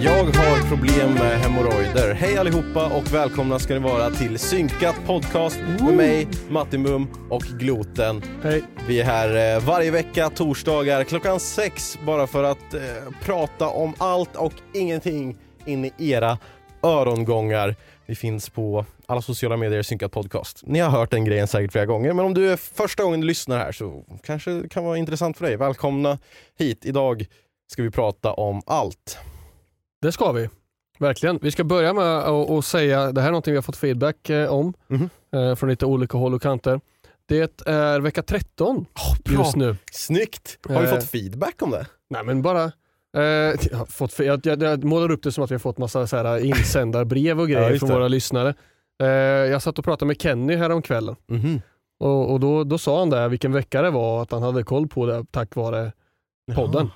Jag har problem med hemorrojder. Hej allihopa och välkomna ska ni vara till Synkat podcast med mig, Matti Mum och Gloten. Hej. Vi är här eh, varje vecka torsdagar klockan sex bara för att eh, prata om allt och ingenting in i era örongångar. Vi finns på alla sociala medier Synkat podcast. Ni har hört den grejen säkert flera gånger men om du är första gången du lyssnar här så kanske det kan vara intressant för dig. Välkomna hit. Idag ska vi prata om allt. Det ska vi. Verkligen. Vi ska börja med att säga, det här är någonting vi har fått feedback eh, om Mhm. eh, från lite olika håll och kanter. Det är vecka 13 bra. just nu. Snyggt! Har vi Eh. fått feedback om det? Nej men bara, eh, jag, fått, jag, jag, jag målar upp det som att vi har fått massa så här insändarbrev och Ja, grejer just från våra lyssnare. Eh, jag satt och pratade med Kenny häromkvällen Mhm. och, och då, då sa han där vilken vecka det var att han hade koll på det tack vare podden.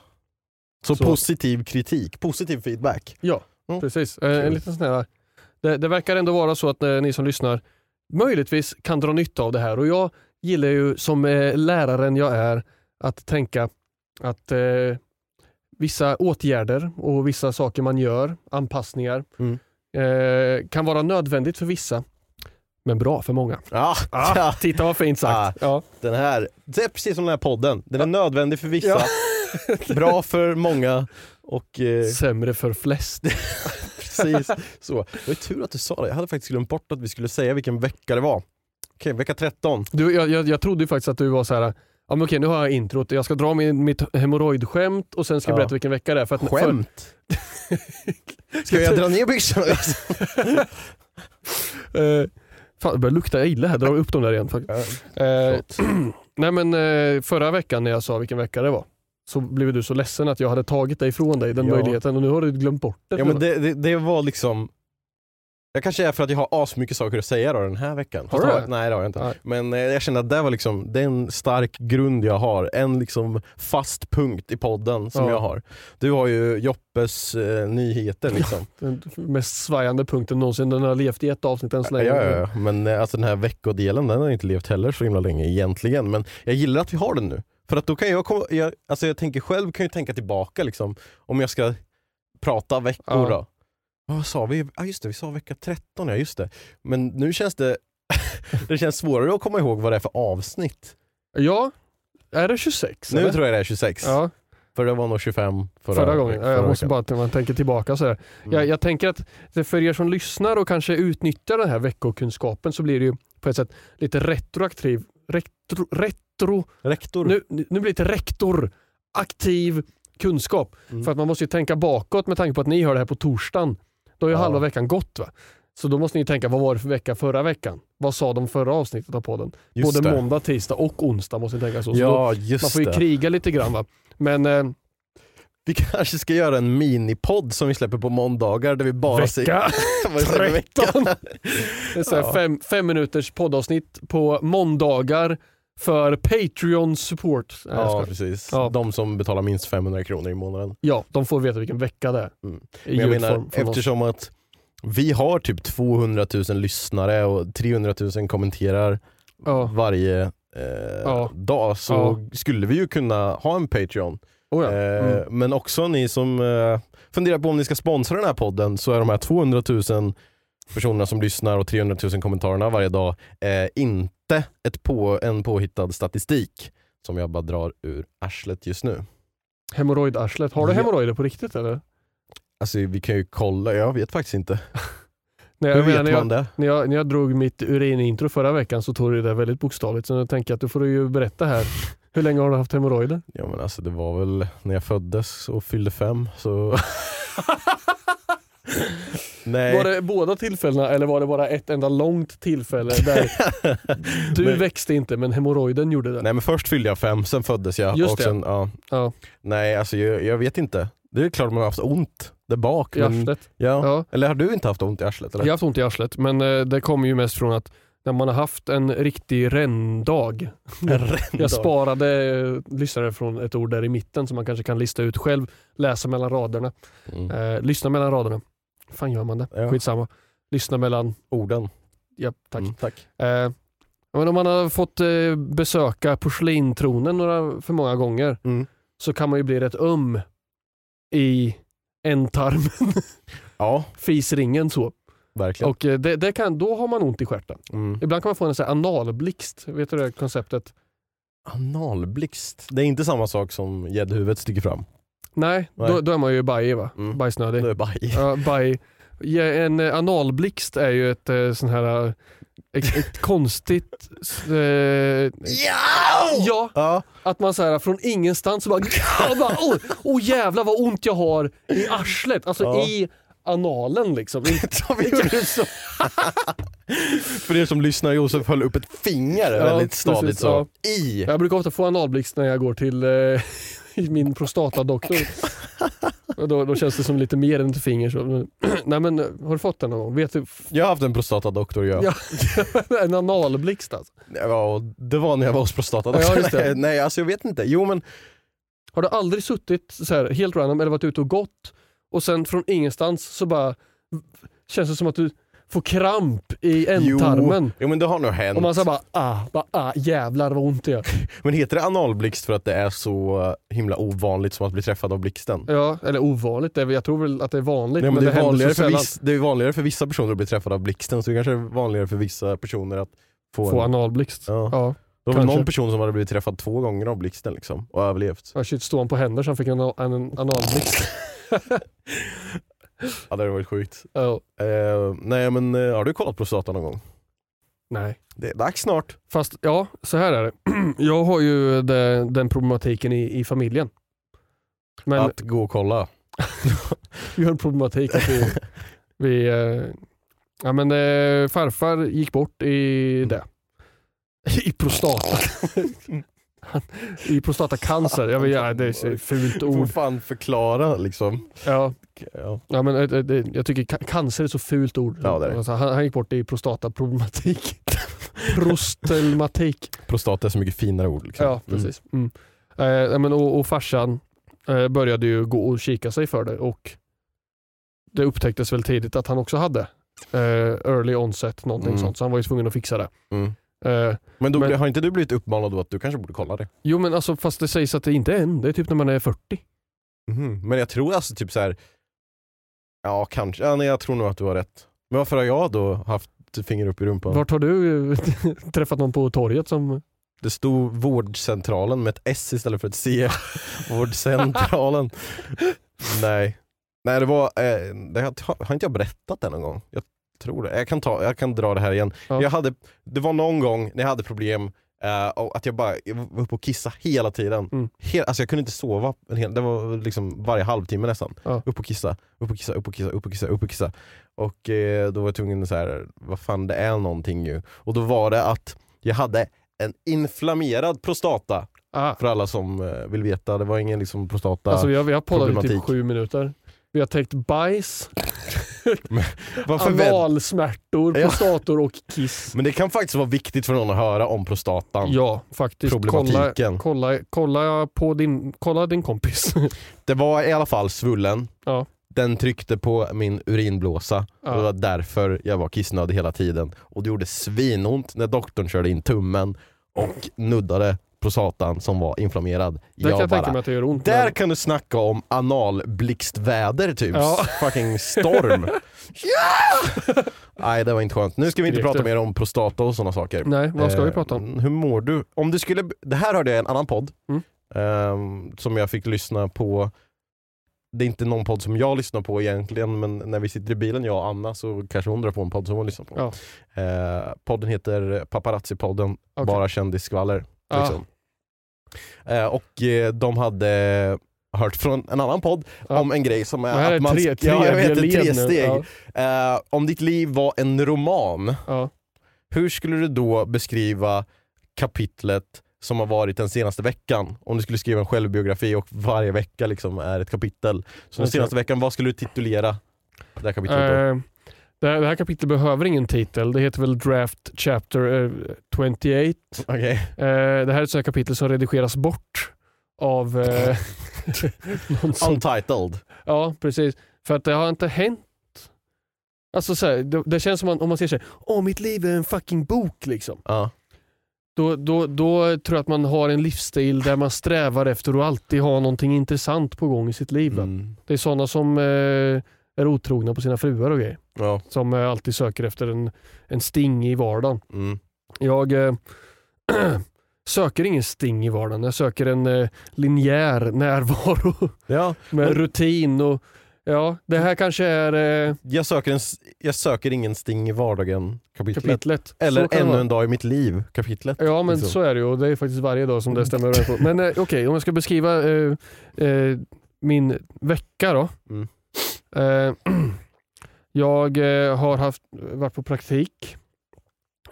Så, Så- positiv kritik, positiv feedback. Ja, Mm. precis. Eh, en liten sån här, det, det verkar ändå vara så att eh, ni som lyssnar möjligtvis kan dra nytta av det här och jag gillar ju som eh, läraren jag är att tänka att eh, vissa åtgärder och vissa saker man gör, anpassningar, Mm. eh, kan vara nödvändigt för vissa men bra för många. Ja, Ah, ja, titta vad fint sagt. Ja. den här, det är precis som den här podden. Den är nödvändig för vissa, Ja. bra för många och eh, Sämre för flest. precis så. Det var tur att du sa det, jag hade faktiskt glömt bort att vi skulle säga vilken vecka det var. Okej, vecka 13. Du, jag, jag, jag trodde ju faktiskt att du var så här. Ja, men okej, nu har jag introt. Jag ska dra min, mitt hemorrojdsskämt och sen ska jag Ja. berätta vilken vecka det är. För att, Skämt? Ska jag dra ner byxorna? För, eh, fan, det börjar lukta illa här. Dra upp dem där igen. Eh, nej men eh, förra veckan när jag sa vilken vecka det var så blev du så ledsen att jag hade tagit dig ifrån dig den Ja. möjligheten och nu har du glömt bort det. Ja men det, det, det var liksom jag kanske är för att jag har asmycket saker att säga då den här veckan. Har du det? Nej det har jag inte. Nej. Men eh, jag känner att det var liksom, det är en stark grund jag har. En liksom fast punkt i podden som Ja. jag har. Du har ju Joppes eh, nyheter liksom. Den mest svajande punkten någonsin. Den har levt i ett avsnitt än så ja, länge. ja, ja. Men eh, alltså den här veckodelen den har inte levt heller så himla länge egentligen. Men jag gillar att vi har den nu. För att då kan jag komma, jag, alltså jag tänker själv kan ju tänka tillbaka liksom, om jag ska prata veckor Ja. då. Vad sa vi? Ja just det, vi sa vecka 13, ja just det. Men nu känns det, det känns svårare att komma ihåg vad det är för avsnitt. Ja, är det 26? Nu eller? tror jag det är 26, Ja, för det var nog 25 förra, förra, gången. förra jag måste bara man tänker tillbaka så. Mm. Jag, jag tänker att för er som lyssnar och kanske utnyttjar den här veckokunskapen så blir det ju på ett sätt lite retroaktiv, retro, retro Rektor. nu, nu blir det rektor, aktiv kunskap. Mm. För att man måste ju tänka bakåt med tanke på att ni hör det här på torsdagen. Då har ju Ja. halva veckan gått. Va? Så då måste ni tänka, vad var det för vecka förra veckan? Vad sa de förra avsnittet av podden? Just Både det. måndag, tisdag och onsdag måste ni tänka så. så då, Ja just man får ju det. kriga lite grann. Va? Men eh, Vi kanske ska göra en minipodd som vi släpper på måndagar där vi bara Vecka det för vecka? 13. Det är så här Ja. fem, fem minuters poddavsnitt på måndagar för Patreon support. Nej, jag Ja precis. Ja. De som betalar minst 500 kronor i månaden. ja, de får veta vilken vecka det är. Mm. Men jag menar, från oss. eftersom att vi har typ 200 000 lyssnare och 300 000 kommenterar Ja. varje eh, Ja. dag så skulle vi ju kunna ha en Patreon. Oh, ja. Eh, mm. Men också ni som eh, funderar på om ni ska sponsra den här podden så är de här 200 000 personerna som lyssnar och 300 000 kommentarerna varje dag eh, inte ett på, en påhittad statistik som jag bara drar ur arslet just nu. Hemorrojdarslet. Har du hemorrojder på riktigt eller? Alltså vi kan ju kolla, jag vet faktiskt inte. Nej, Hur jag menar, vet när, man jag, det? när, jag, när jag drog mitt urinintro förra veckan så tog du det väldigt bokstavligt. Så jag tänker att du får ju berätta här. Hur länge har du haft hemorrojder? Ja men alltså det var väl när jag föddes och fyllde fem så... Nej. Var det båda tillfällena eller var det bara ett enda långt tillfälle där du Men- växte inte men hemorrojden gjorde det? Nej men först fyllde jag fem, sen föddes jag. Just och det. sen, ja. Ja, Nej alltså jag, jag vet inte. Det är klart man har haft ont där bak. i Men, ja. Ja. Eller har du inte haft ont i arslet? Eller? Jag har haft ont i arslet men eh, det kommer ju mest från att när man har haft en riktig ränndag. Jag sparade eh, lyssnare från ett ord där i mitten som man kanske kan lista ut själv, läsa mellan raderna. Mm. Eh, lyssna mellan raderna. Fan gör man det? Ja. Skitsamma. Lyssna mellan, Orden. ja tack. Mm, tack. Eh, men om man har fått eh, besöka porslintronen några för många gånger Mm. så kan man ju bli rätt öm i ändtarmen, Ja, fisringen så. verkligen. Och eh, det, det kan, då har man ont i stjärten. Mm. Ibland kan man få en sån här analblixt, vet du det konceptet? Analblixt. Det är inte samma sak som gäddhuvudet sticker fram. Nej, Nej. Då, då är man ju bajig va? Mm. Bajsnödig. Det är baj. Ja, baj. Ja, en eh, analblixt är ju ett eh, sån här eh, ett, ett konstigt... Eh, ja, Ja. att man så här, från ingenstans så bara... Bara oh, oh jävlar vad ont jag har i arslet. Alltså Ja. i analen liksom. Gjorde så. För er som lyssnar, Josef höll upp ett finger Ja, väldigt stadigt precis, så. ja. I. Jag brukar ofta få analblixt när jag går till eh, min prostatadoktor. Och då, då känns det som lite mer än ett finger. Så. Nej men har du fått den någon gång? Vet du? Jag har haft en prostatadoktor ja. Ja. en analblixt alltså. Ja, det var när jag var hos prostata. Ja, nej, alltså jag vet inte. Jo men Har du aldrig suttit så här, helt random eller varit ute och gått och sen från ingenstans så bara känns det som att du får kramp i ändtarmen. Jo, jo men det har nog hänt. Och man säger bara ah, bara ah, jävlar vad ont det gör. Men heter det analblixt för att det är så himla ovanligt som att bli träffad av blixten? Ja, eller ovanligt, det är jag tror väl att det är vanligt Nej, men det, är händer vanligare för viss, det är vanligare för vissa personer att bli träffade av blixten så det kanske är vanligare för vissa personer att få, Få en... analblixt. Ja. Ja. Det var kanske. någon person som hade blivit träffad två gånger av blixten liksom, och överlevt. Ja, shit, stod han på händer så han fick en, en, en analblixt. Ja det hade varit sjukt. ja. Eh, nej men eh, har du kollat prostata någon gång? Nej. Det är dags snart. Fast ja, så här är det. Jag har ju det, den problematiken i, i familjen. Men Att gå och kolla. vi har en problematik att vi, vi eh, ja men eh, farfar gick bort i det. I prostata. Han- I prostatacancer. Jag vet, ja, det är ett fult Du får ord. fan förklara liksom. Ja, Ja. ja, men, eh, det, jag tycker ca- cancer är ett så fult ord. Ja, det är det. Alltså, han, han gick bort i prostataproblematik. Prostelmatik. Prostata är så mycket finare ord. Liksom. Ja, precis. Mm. Eh, ja, men, och, och farsan eh, började ju gå och kika sig för det och det upptäcktes väl tidigt att han också hade eh, early onset, någonting Mm. sånt. Så han var ju tvungen att fixa det. Mm. Eh, Men, då, Men- har inte du blivit uppmanad att du kanske borde kolla det? jo men alltså fast det sägs att det inte är än, det är typ när man är 40. Mhm. Men jag tror alltså typ så här. Ja kanske, ja, nej, jag tror nog att du har rätt. Men varför har jag då haft finger upp i rumpan? Vart har du träffat någon på torget som... Det stod vårdcentralen med ett S istället för ett C. Vårdcentralen. Nej. Nej det var, eh, det har, har inte jag berättat det någon gång? Jag tror det. Jag kan, ta, jag kan dra det här igen. Ja. Jag hade, det var någon gång när jag hade problem eh, och att jag bara jag var uppe och kissa hela tiden. Mm. Hel, alltså jag kunde inte sova, en hel, det var liksom varje halvtimme nästan. Ja. Upp och kissa, upp och kissa, upp och kissa, upp och kissa, upp och kissa. Och eh, då var jag tvungen att så här, vad fan det är någonting ju. Och då var det att jag hade en inflammerad prostata Ah. För alla som eh, vill veta, det var ingen liksom prostata Alltså vi har, vi har poddat i typ sju minuter. Vi har täckt bajs, analsmärtor, prostator och kiss. Men det kan faktiskt vara viktigt för någon att höra om prostatan. Ja, faktiskt. Kolla, Problematiken. kolla, kolla, på din, kolla din kompis. Det var i alla fall svullen. Ja. Den tryckte på min urinblåsa Ja. och det var därför jag var kissnödig hela tiden. Och det gjorde svinont när doktorn körde in tummen och nuddade prostatan som var inflammerad. Där kan jag bara, tänka mig att det gör ont. Där kan du snacka om analblixtväder typ. Ja. Fucking storm. Nej det var inte skönt. Nu ska vi inte Skrek prata mer om prostata och sådana saker. Nej, vad ska vi Eh, prata om? Hur mår du? Om du skulle, det här hörde jag i en annan podd Mm. ehm, som jag fick lyssna på. Det är inte någon podd som jag lyssnar på egentligen men när vi sitter i bilen jag och Anna så kanske hon drar på en podd som hon lyssnar på. Ja. Eh, podden heter Paparazzi-podden, Okej. bara kändisskvaller. Ah. Liksom. Eh, och eh, de hade hört från en annan podd Ja. om en grej som är här är att man... tre, tre, ja, jag vet, tre steg. Ja, Eh, om ditt liv var en roman, ja. hur skulle du då beskriva kapitlet som har varit den senaste veckan? Om du skulle skriva en självbiografi och varje vecka liksom är ett kapitel. Så den senaste veckan, vad skulle du titulera det här kapitlet då? Det, här, det här kapitlet behöver ingen titel. Det heter väl Draft Chapter eh, 28. Okej. Eh, det här är ett sånt kapitel som redigeras bort av eh, någon som, Untitled. Ja, precis. För att det har inte hänt. Alltså så här, det, det känns som man, om man säger så här, åh mitt liv är en fucking bok liksom. Ja. Då, då, då tror jag att man har en livsstil där man strävar efter att alltid ha någonting intressant på gång i sitt liv. Mm. Det är sådana som eh, är otrogna på sina fruar och grejer. Ja. Som eh, alltid söker efter en, en sting i vardagen. Mm. Jag eh, söker ingen sting i vardagen. Jag söker en eh, linjär närvaro ja. med Men- rutin. och Ja, det här kanske är eh, Jag, söker en, jag söker ingen sting i vardagen kapitlet. kapitlet. Eller ännu en dag i mitt liv kapitlet. Ja men liksom. så är det ju och det är faktiskt varje dag som det stämmer överens på. Men eh, okej, om jag ska beskriva eh, eh, min vecka då. Mm. Eh, jag eh, har haft, varit på praktik.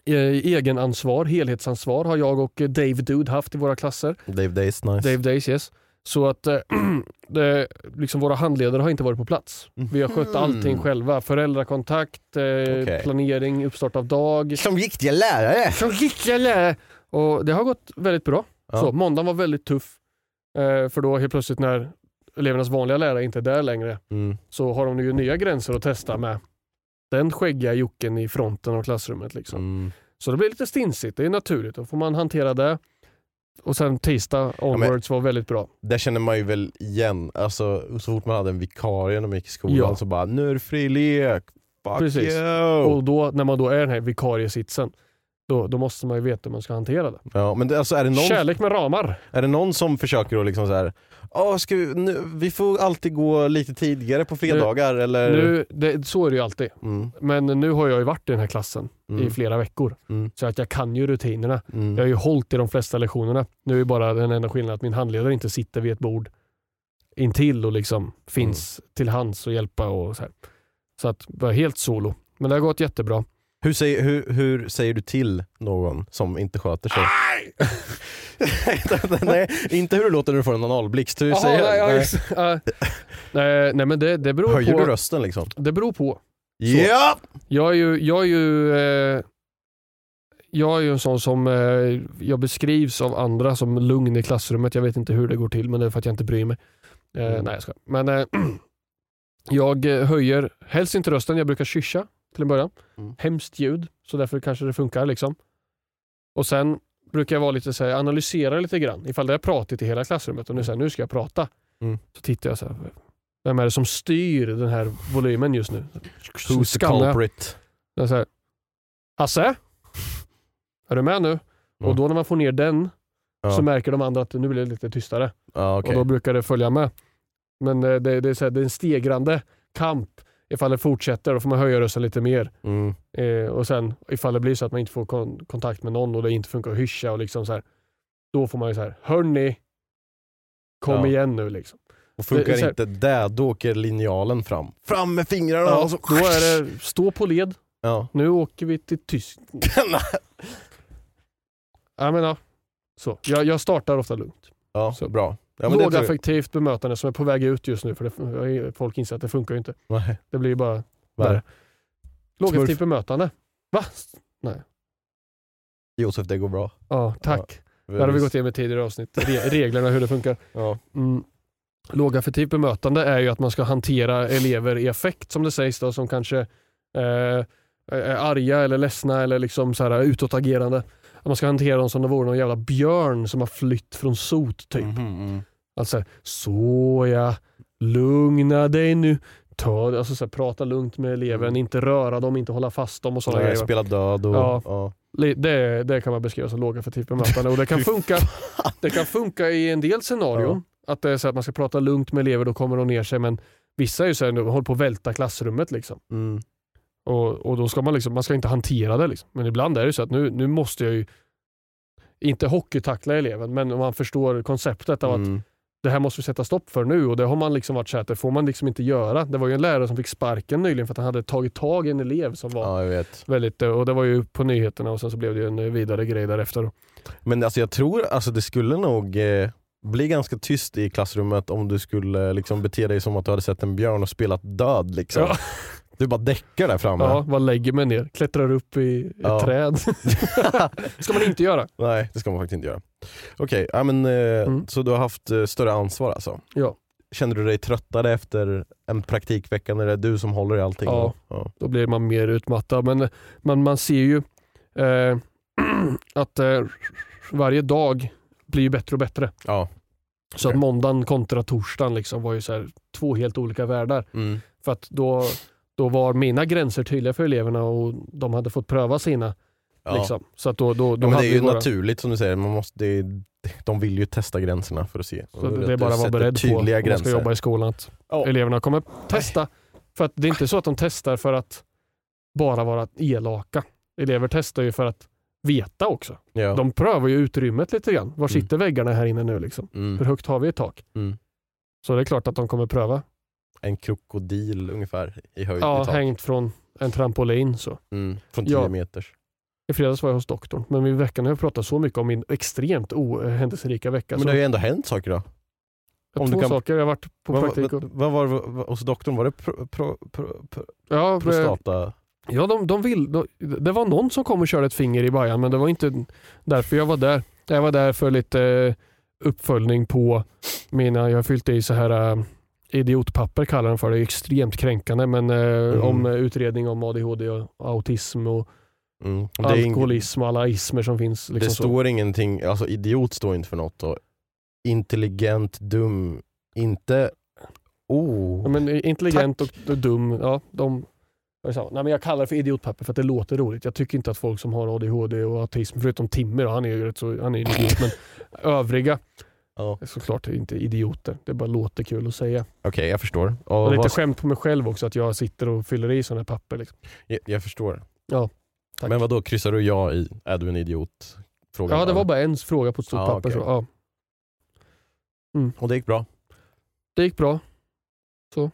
Eh, egenansvar, helhetsansvar har jag och Dave Dude haft i våra klasser. Dave Days, nice. Dave Days yes. Så att det, liksom våra handledare har inte varit på plats. Vi har skött allting Mhm. själva. Föräldrakontakt, eh, Okej. planering, uppstart av dag. Som riktiga lärare! Så gick jag lä- Och det har gått väldigt bra. Ja. Så, måndagen var väldigt tuff. Eh, för då helt plötsligt när elevernas vanliga lärare inte är där längre Mm. så har de ju nya gränser att testa med den skäggiga jocken i fronten av klassrummet. Liksom. Mm. Så det blir lite stinsigt, det är naturligt. Då får man hantera det. Och sen tisdag onwards var väldigt bra. Det känner man ju väl igen, alltså, så fort man hade en vikarie när man gick i skolan Ja. så bara nu är det fri lek, fuck Precis. you! Och då, när man då är den här vikariesitsen, då, då måste man ju veta hur man ska hantera det. Ja, men det, alltså, är, det någon, Kärlek med ramar. är det någon som försöker att liksom så här, Åh, ska vi, nu, vi får alltid gå lite tidigare på fredagar eller? Nu, det, så är det ju alltid. Mm, Men nu har jag ju varit i den här klassen mm, i flera veckor. mm, Så att jag kan ju rutinerna. mm. Jag har ju hållit i de flesta lektionerna. Nu är bara den enda skillnaden att min handledare inte sitter vid ett bord intill och liksom finns Mm. till hands och hjälpa och så här. Så att vara helt solo. Men det har gått jättebra. Hur, säger, hur, hur säger du till någon som inte sköter sig? nej, inte hur det låter när du får en analblixt. Hur Jaha, säger nej, nej. nej, nej men det, det beror Höjer på. du rösten liksom? Det beror på. Ja! Jag är ju, jag är ju, eh, jag är ju en sån som eh, jag beskrivs av andra som lugn i klassrummet. Jag vet inte hur det går till men det är för att jag inte bryr mig. Eh, Mm. Nej jag ska. Men eh, jag eh, höjer helst inte rösten. Jag brukar kyscha till en början. Mm. Hemskt ljud så därför kanske det funkar liksom. Och sen brukar jag vara lite så här, analysera lite grann. Ifall det är pratigt i hela klassrummet och nu, så här, nu ska jag prata. Mm. Så tittar jag så här. Vem är det som styr den här volymen just nu? Who's the culprit? jag så här, Hasse? Är du med nu? Och då när man får ner den Ja. så märker de andra att nu blir det lite tystare. Ja, okej. Och då brukar det följa med. Men eh, det, det, är så här, det är en stegrande kamp. Ifall det fortsätter då får man höja rösten lite mer. Mm. Eh, och sen ifall det blir så att man inte får kon- kontakt med någon och det inte funkar att hyscha och liksom så här. Då får man ju så här, hörni, kom Ja. igen nu liksom. Och funkar Det inte det, då åker linjalen fram. Fram med fingrarna! Ja, och så... då är det stå på led, Ja. nu åker vi till Tyskland. Ja, men, ja. Så, jag, jag startar ofta lugnt. Ja, Så. bra. Ja, Lågaffektivt bemötande som är på väg ut just nu för det, folk inser att det funkar ju inte. Nej. Det blir ju bara värre. Lågaffektivt bemötande. Va? Josef, det går bra. Ja, tack. Det hade vi gått igenom i tidigare avsnitt. Re reglerna hur det funkar. Ja. Mm. Lågaffektivt bemötande är ju att man ska hantera elever i affekt som det sägs då, som kanske eh, är arga eller ledsna eller liksom så här utåtagerande. Att man ska hantera dem som det vore någon jävla björn som har flytt från sot typ. Mhm, mm. Alltså så ja, lugna dig nu. Ta, alltså så här, prata lugnt med eleven, Mm. inte röra dem, inte hålla fast dem och sådana grejer. Spela död och... Ja. Ja. Det, det kan man beskriva som lågaffektivt bemötande och det kan funka, det kan funka i en del scenarion. Att det är så att man ska prata lugnt med elever, då kommer de ner sig. Men vissa är ju så här, de håller på att välta klassrummet. Liksom. Mm. Och, och då ska man, liksom, man ska inte hantera det. Liksom. Men ibland är det så att nu, nu måste jag ju inte hockeytackla eleven, men om man förstår konceptet av att Mm. Det här måste vi sätta stopp för nu och det har man liksom varit så här det får man liksom inte göra. Det var ju en lärare som fick sparken nyligen för att han hade tagit tag i en elev som var Ja, väldigt, och det var ju på nyheterna och sen så blev det ju en eh, vidare grej därefter. Men alltså jag tror alltså det skulle nog eh, bli ganska tyst i klassrummet om du skulle liksom bete dig som att du hade sett en björn och spelat död. Liksom. Ja. Du bara däckar där framme. Ja, man lägger mig ner, klättrar upp i ett Ja. träd. ska man inte göra. Nej, det ska man faktiskt inte göra. Okej, ja, men, eh, Mm. så du har haft eh, större ansvar alltså? Ja. Känner du dig tröttare efter en praktikvecka när det är du som håller i allting? Ja. ja. Då blir man mer utmattad. Men man, man ser ju eh, att eh, varje dag blir ju bättre och bättre. ja. Så Okej. att måndagen kontra torsdagen liksom var ju så här, två helt olika världar. Mm. För att då, då var mina gränser tydliga för eleverna och de hade fått pröva sina. Ja. Liksom. Så att då, då, då Ja, men det är ju våra- naturligt som du säger, man måste, är, de vill ju testa gränserna för att se. Så det, det är bara att vara beredd på tydliga om man ska jobba i skolan. Att Ja. Eleverna kommer testa. För att det är inte så att de testar för att bara vara elaka. Elever testar ju för att veta också. Ja. De prövar ju utrymmet lite grann. Var Mm. sitter väggarna här inne nu? Liksom? Mm. Hur högt har vi i tak? Mm. Så det är klart att de kommer pröva. En krokodil ungefär i höjd Ja, i tak. hängt från en trampolin. Så. Mm. Från 10 Ja. meters. I fredags var jag hos doktorn, men i veckan har jag pratat så mycket om min extremt ohändelserika vecka. Men det har ju ändå hänt saker då. om två kan- saker. Jag har varit på Vad, praktik. Och, vad var det hos doktorn? Var det pro, pro, pro, pro, ja, eh, prostata? Ja, de, de vill, de, det var någon som kom och körde ett finger i bajan men det var inte därför jag var där. Jag var där för lite eh, uppföljning på mina, jag har fyllt i så här eh, idiotpapper kallar de för det, extremt kränkande men eh, Mm. om eh, utredning om ADHD och autism och Mm. Är alkoholism och alla ismer som finns. Liksom det så. står ingenting, alltså idiot står inte för något. Och intelligent, dum, inte... Oh. Ja, men intelligent och, och dum, ja, de är. Nej, men jag kallar det för idiotpapper för att det låter roligt. Jag tycker inte att folk som har ADHD och autism, förutom Timmer, han är ju rätt så, han är idiot, men övriga Ja. är såklart inte idioter. Det bara låter kul att säga. Okej, jag förstår. Och Och lite vad, skämt på mig själv också att jag sitter och fyller i sådana här papper. Liksom. jag, jag förstår. Ja, tack. Men vad då kryssar du ja i? Är du en idiot? Frågan Ja, det var bara en fråga på ett stort Ja, papper. okej. Så, ja. Och det gick bra? Det gick bra. Så.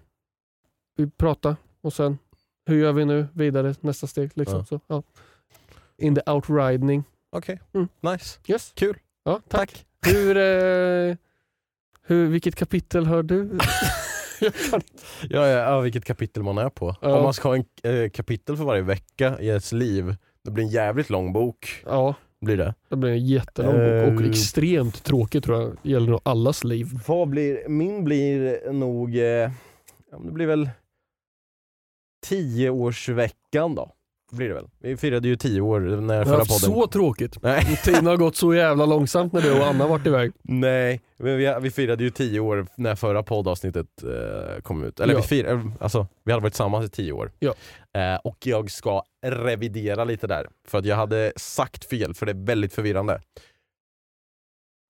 Vi pratade och sen, hur gör vi nu vidare nästa steg? Liksom. Ja. Så, ja. In the outriding. Okej, Mm. nice. Yes. Kul. Ja, tack. Hur, eh, hur, vilket kapitel hör du? Ja, ja, vilket kapitel man är på. Ja. Om man ska ha en eh, kapitel för varje vecka i ens liv, det blir en jävligt lång bok. ja, Blir det. det blir en jättelång bok och Eh. extremt tråkigt tror jag. Gäller nog allas liv. Vad blir, min blir nog, eh, det blir väl tioårsveckan då. Blir det väl. Vi firade ju tio år när Jag förra podden. så tråkigt. Nej. Tiden har gått så jävla långsamt när du och Anna varit iväg. Nej, men vi, vi firade ju tio år när förra poddavsnittet eh, kom ut. Eller Ja. vi, firade, alltså, vi hade varit tillsammans i tio år. Ja. Eh, och jag ska revidera lite där, för att jag hade sagt fel, för det är väldigt förvirrande.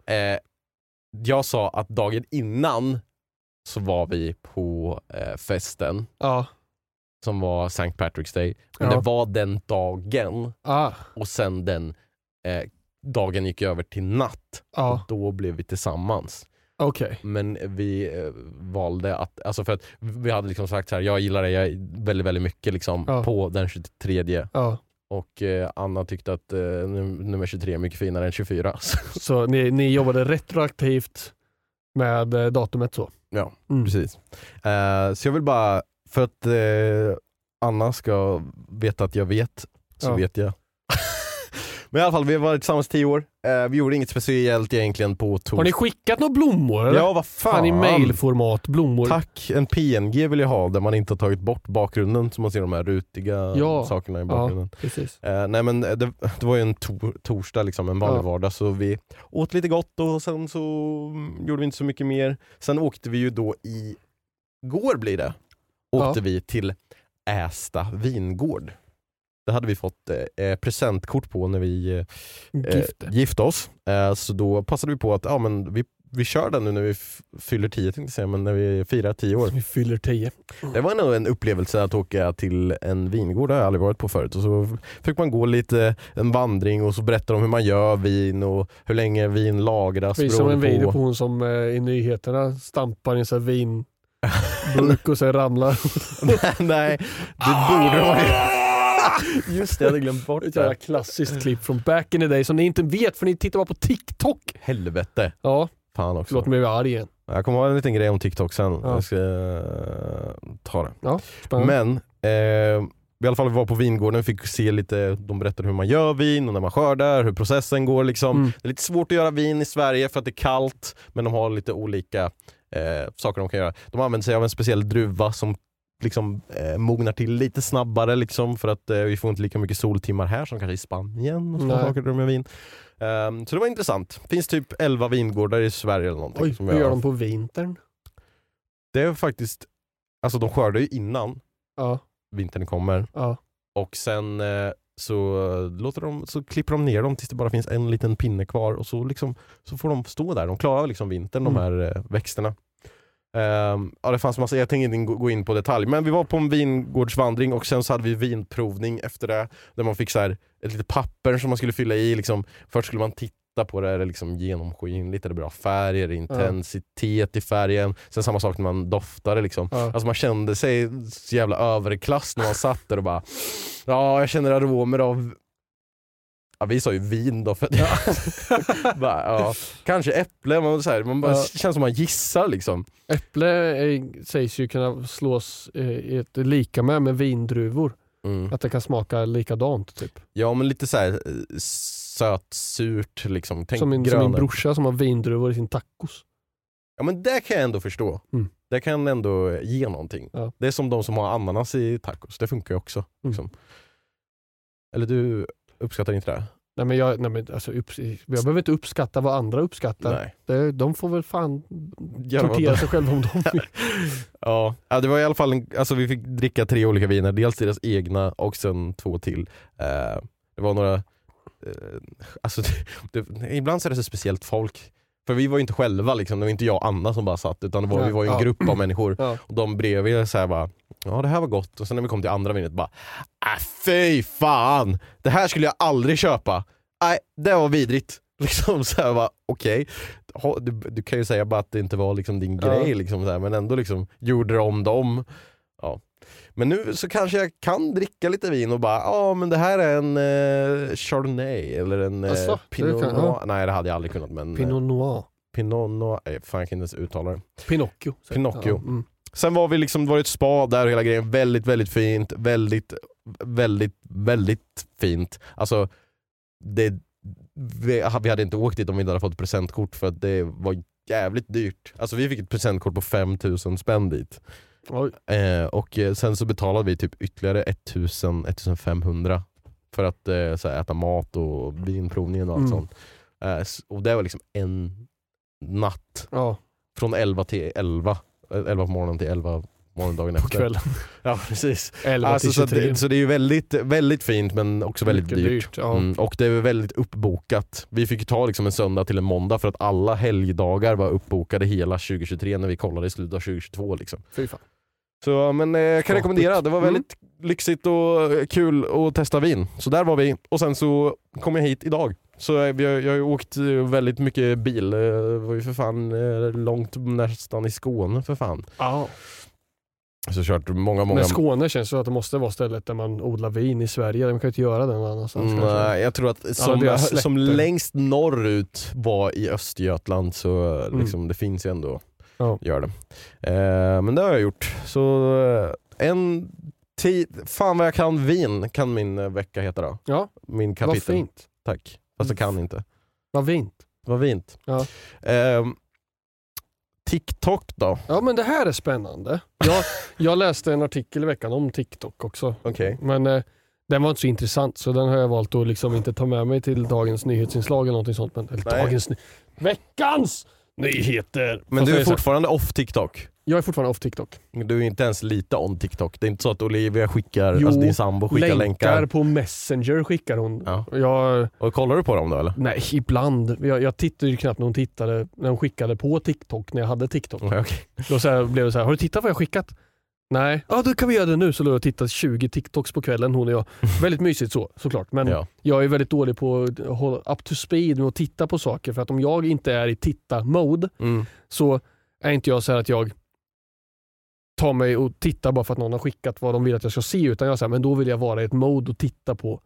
Eh, jag sa att dagen innan så var vi på eh, festen Ja. Som var St. Patrick's Day. Men Ja. det var den dagen Ah. och sen den eh, dagen gick över till natt. Ja. Och då blev vi tillsammans. Okej. Men vi eh, valde att, alltså för att vi hade liksom sagt så här, jag gillar dig väldigt, väldigt mycket liksom Ja. på den 23. Ja. Och eh, Anna tyckte att eh, num- nummer 23 är mycket finare än 24. Så ni, ni jobbade retroaktivt med eh, datumet så? ja, Mm. precis. Eh, så jag vill bara, för att eh, Anna ska veta att jag vet, så Ja. vet jag. Men i alla fall, vi har varit tillsammans tio år. Eh, vi gjorde inget speciellt egentligen på torsdag. Har ni skickat några blommor eller? Ja, vad fan. Fan i mailformat, blommor. Tack, en PNG vill jag ha där man inte har tagit bort bakgrunden så man ser de här rutiga Ja. sakerna i Ja, bakgrunden. precis. Eh, nej men det, det var ju en tor- torsdag, liksom, en vanlig Ja. vardag, så vi åt lite gott och sen så mm, gjorde vi inte så mycket mer. Sen åkte vi ju då i går blir det, åkte Ja. vi till Ästa vingård. Det hade vi fått eh, presentkort på när vi eh, Gifte. gifte oss. Eh, så då passade vi på att ja, men vi, vi kör den nu när vi fyller 10 tänkte jag säga, men när vi firar 10 år. Vi fyller tio. Det var nog en upplevelse att åka till en vingård, det har jag aldrig varit på förut. Och så fick man gå lite en vandring och så berättar de hur man gör vin och hur länge vin lagras. Vi som en video på hon som eh, i nyheterna stampar i en sån vinburk och sen ramlar. Nej, det borde de ha Just det, jag hade glömt bort Ett jävla det. klassiskt klipp från back in the day som ni inte vet för ni tittar bara på TikTok. Helvete. Ja, Fan också. förlåt mig jag arg igen. Jag kommer ha en liten grej om TikTok sen. Ja. Jag ska eh, ta det. Ja, spännande. Men eh, i alla fall vi var på vingården fick se lite, de berättade hur man gör vin och när man skördar, hur processen går liksom. Mm. Det är lite svårt att göra vin i Sverige för att det är kallt, men de har lite olika eh, saker de kan göra. De använder sig av en speciell druva som liksom eh, mognar till lite snabbare liksom för att eh, vi får inte lika mycket soltimmar här som kanske i Spanien och Nej. saker gör vin. Ehm, så det var intressant. finns typ 11 vingårdar i Sverige eller någonting. Oj, som hur gör de på vintern? Det är faktiskt, alltså de skördar ju innan Ja, vintern kommer ja. och sen eh, så, eh, låter de, så klipper de ner dem tills det bara finns en liten pinne kvar och så, liksom, så får de stå där. De klarar liksom vintern de Mm. här eh, växterna. Ehm, ja, det fanns massa, jag tänker inte gå- gå in på detalj, men vi var på en vingårdsvandring och sen så hade vi vinprovning efter det. Där man fick så här, ett litet papper som man skulle fylla i. Liksom. Först skulle man titta på det, är det liksom genomskinligt, är det bra färg, är det intensitet i färgen? Sen samma sak när man doftade. Liksom. ja. Alltså man kände sig så jävla överklass när man satt där och bara Ja, jag känner aromer av Ja, vi sa ju vin då för att bara, ja, Kanske äpple, man, så här, man bara Ja. känns som man gissar liksom. Äpple eh, sägs ju kunna slås eh, lika med med vindruvor. Mm. Att det kan smaka likadant. Typ. Ja men lite så här eh, sötsurt liksom. Tänk Som, min, som min brorsa som har vindruvor i sin tacos. Ja men det kan jag ändå förstå. Mm. Det kan ändå ge någonting. Ja. Det är som de som har ananas i tacos, det funkar ju också. Mm. Liksom. Eller du uppskattar inte det? Nej, men jag, nej, men alltså, jag behöver inte uppskatta vad andra uppskattar. Nej. Det, de får väl fan tortera sig själva om de vill. Ja, ja det var i alla fall en, alltså vi fick dricka tre olika viner, dels deras egna och sen två till. Eh, det var några, eh, alltså det, det, ibland så är det så speciellt folk. För vi var ju inte själva liksom, det var inte jag och Anna som bara satt utan det var, vi var ju en ja. grupp av människor. Ja. Och de bredvid så här bara, ja det här var gott. Och sen när vi kom till andra vinet bara, äh, fy fan! Det här skulle jag aldrig köpa. Nej, det var vidrigt. Liksom så här bara, okej. Ha- Du, du kan ju säga bara att det inte var liksom din grej, liksom så här, men ändå liksom gjorde det om dem. Men nu så kanske jag kan dricka lite vin och bara, ja men det här är en eh, Chardonnay eller en eh, Pinot kan- Noir. ja. Nej det hade jag aldrig kunnat men Pinot, Pinot noir. Pinot Noir, eh, fan jag kan inte ens uttala det. Pinocchio. Pinocchio. Ja, mm. Sen var vi liksom, det var ett spa där och hela grejen, väldigt väldigt fint, väldigt, väldigt, väldigt fint. Alltså, det, vi, vi hade inte åkt dit om vi inte hade fått presentkort för att det var jävligt dyrt. Alltså vi fick ett presentkort på 5000 spänn dit. Eh, och eh, sen så betalade vi typ ytterligare 1000, 1500 för att eh, så här, äta mat och vinprovningen och allt Mm. sånt. Eh, och det var liksom en natt. Ja, Från 11 till 11. Eh, 11 på morgonen till 11 morgondagen på efter. kvällen. Ja precis. 11 Alltså, så, att 23. det, så det är ju väldigt, väldigt fint men också väldigt Mycket dyrt. ja. Mm, och det är väldigt uppbokat. Vi fick ta liksom en söndag till en måndag för att alla helgdagar var uppbokade hela 2023 när vi kollade i slutet av 2022. Liksom. Fy fan. Så men eh, jag kan rekommendera, det var Mm. väldigt lyxigt och eh, kul att testa vin. Så där var vi och sen så kom jag hit idag. Så eh, vi har, jag har ju åkt eh, väldigt mycket bil, Eh, det var ju för fan eh, långt nästan i Skåne för fan. Ja. Så kört många, många... Men Skåne känns så att det måste vara stället där man odlar vin i Sverige. Man kan ju inte göra det någon annanstans. Mm. Nej, jag tror att som, som längst norrut var i Östergötland så liksom, det finns ju ändå Mm. Ja. gör det. Eh, men det har jag gjort. Så eh, en tid, fan vad jag kan vin kan min eh, vecka heta då. Ja, Min vad kapitel. fint. Tack. Fast jag kan inte. Vad fint. Vad fint. Ja. Ehm, TikTok då? Ja men det här är spännande. Jag, jag läste en artikel i veckan om TikTok också. Okej. Men eh, den var inte så intressant så den har jag valt att liksom inte ta med mig till dagens nyhetsinslag eller någonting sånt. Men, eller Nej. dagens, veckans nyheter! Men Fast du jag är så här- fortfarande off TikTok? Jag är fortfarande off TikTok. Du är inte ens lite on TikTok? Det är inte så att Olivia skickar, Jo, alltså din sambo skickar länkar, länkar? på Messenger skickar hon. Ja. Jag, Och kollar du på dem då eller? nej, ibland. Jag, jag tittade ju knappt när hon tittade, när hon skickade på TikTok när jag hade TikTok. Okej, okej. Då så här, blev det så här, har du tittat vad jag skickat? Nej, ja då kan vi göra det nu. Så låg jag och tittade 20 TikToks på kvällen hon och jag. Väldigt mysigt så såklart. Men Ja. jag är väldigt dålig på att hålla up to speed med att titta på saker. För att om jag inte är i titta-mode Mm. så är inte jag så här att jag tar mig och tittar bara för att någon har skickat vad de vill att jag ska se. Utan jag säger men då vill jag vara i ett mode och titta på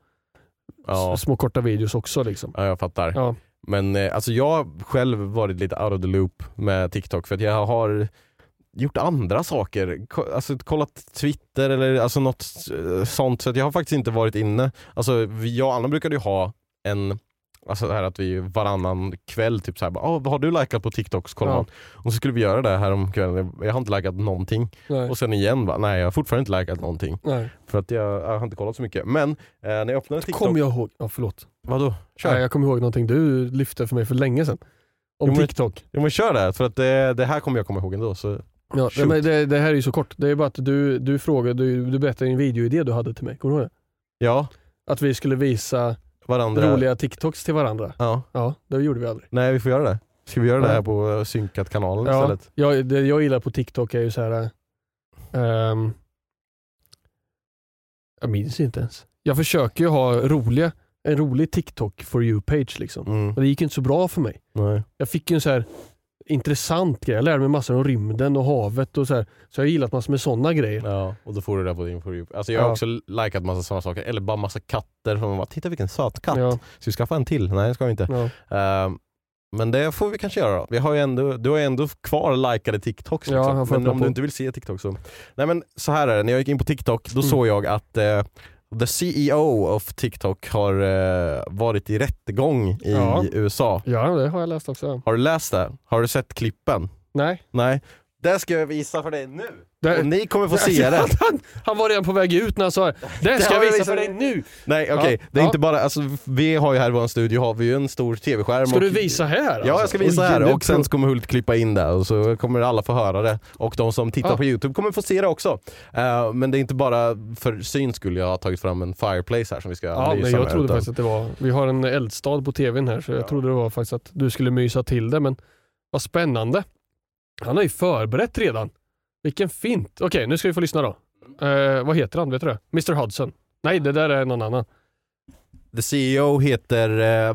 Ja. små korta videos också. Liksom. ja, jag fattar. Ja. Men eh, alltså jag har själv varit lite out of the loop med TikTok för att jag har gjort andra saker. Alltså kollat Twitter eller alltså något eh, sånt. Så jag har faktiskt inte varit inne. Alltså jag och Anna brukade ju ha en Alltså det här att vi varannan kväll typ såhär, oh, vad har du likat på TikTok? Så kollar Ja. man. Och så skulle vi göra det här om kvällen. Jag har inte likat någonting. Nej. Och sen igen, va? nej jag har fortfarande inte likat någonting. Nej. För att jag, jag har inte kollat så mycket. Men eh, när jag öppnade TikTok, Kom jag ihåg, ja, förlåt. vadå? Kör! Nej, jag kommer ihåg någonting du lyfte för mig för länge sedan. Om Jo, men- TikTok. Jo men kör det, för att det, det här kommer jag komma ihåg ändå. Så. Ja, Shoot. men det, det här är ju så kort. Det är bara att du, du frågade, du, du berättade en videoidé du hade till mig. Kommer du ihåg det? Ja, Att vi skulle visa varandra. roliga TikToks till varandra. Ja. Ja, det gjorde vi aldrig. Nej vi får göra det. Ska vi göra det Ja. här på eh, synkat-kanalen Ja, istället? jag, det jag gillar på TikTok är ju så här. ehm, jag minns inte ens. Jag försöker ju ha roliga, en rolig TikTok for you-page liksom. Mm. Men det gick inte så bra för mig. Nej. Jag fick ju en så här intressant grej. Jag lärde mig massor om rymden och havet och så här. Så jag har gillat massor med sådana grejer. Ja, och då får du det på din You. Alltså jag har Ja. också likat massa sådana saker, eller bara massa katter. Man bara, Titta vilken söt katt. Ja, Ska vi skaffa en till? Nej det ska vi inte. ja. Ehm, men det får vi kanske göra då. Vi har ändå, du har ju ändå kvar likade TikToks. Liksom. men om på. du inte vill se TikTok så. Nej men så här är det, när jag gick in på TikTok då Mm. såg jag att eh, the CEO of TikTok har eh, varit i rättegång i Ja. USA. ja, det har jag läst också. Har du läst det? Har du sett klippen? Nej. Nej. Det ska jag visa för dig nu. Det, Och ni kommer få se det. Han, han var redan på väg ut när han sa det ska har jag visa för dig nu. Nej okej, Ja, det är ja. inte bara, alltså, vi har ju här i vår studio har vi ju en stor tv-skärm. Ska och- du visa här? Ja, alltså? jag ska visa Oj, här det- och sen kommer Hult klippa in det och så kommer alla få höra det. Och de som tittar Ja. på Youtube kommer få se det också. Eh, men det är inte bara för syns skull jag har tagit fram en fireplace här som vi ska Ja, men jag trodde utan- faktiskt att det var, vi har en eldstad på tvn här så jag trodde det var faktiskt att du skulle mysa till det men vad spännande. Han har ju förberett redan. Vilken fint. Okej, nu ska vi få lyssna då. Eh, vad heter han? Vet du det? Mr Hudson? Nej, det där är någon annan. The CEO heter, eh,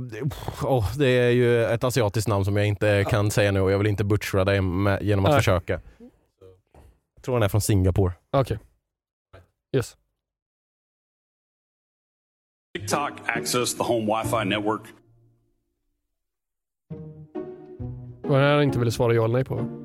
åh, det är ju ett asiatiskt namn som jag inte kan säga nu och jag vill inte butchra det med, genom att Nej. försöka. Jag tror han är från Singapore. Okej. Yes. TikTok access the home Wi-Fi network. Vad är det han inte ville svara ja eller nej på?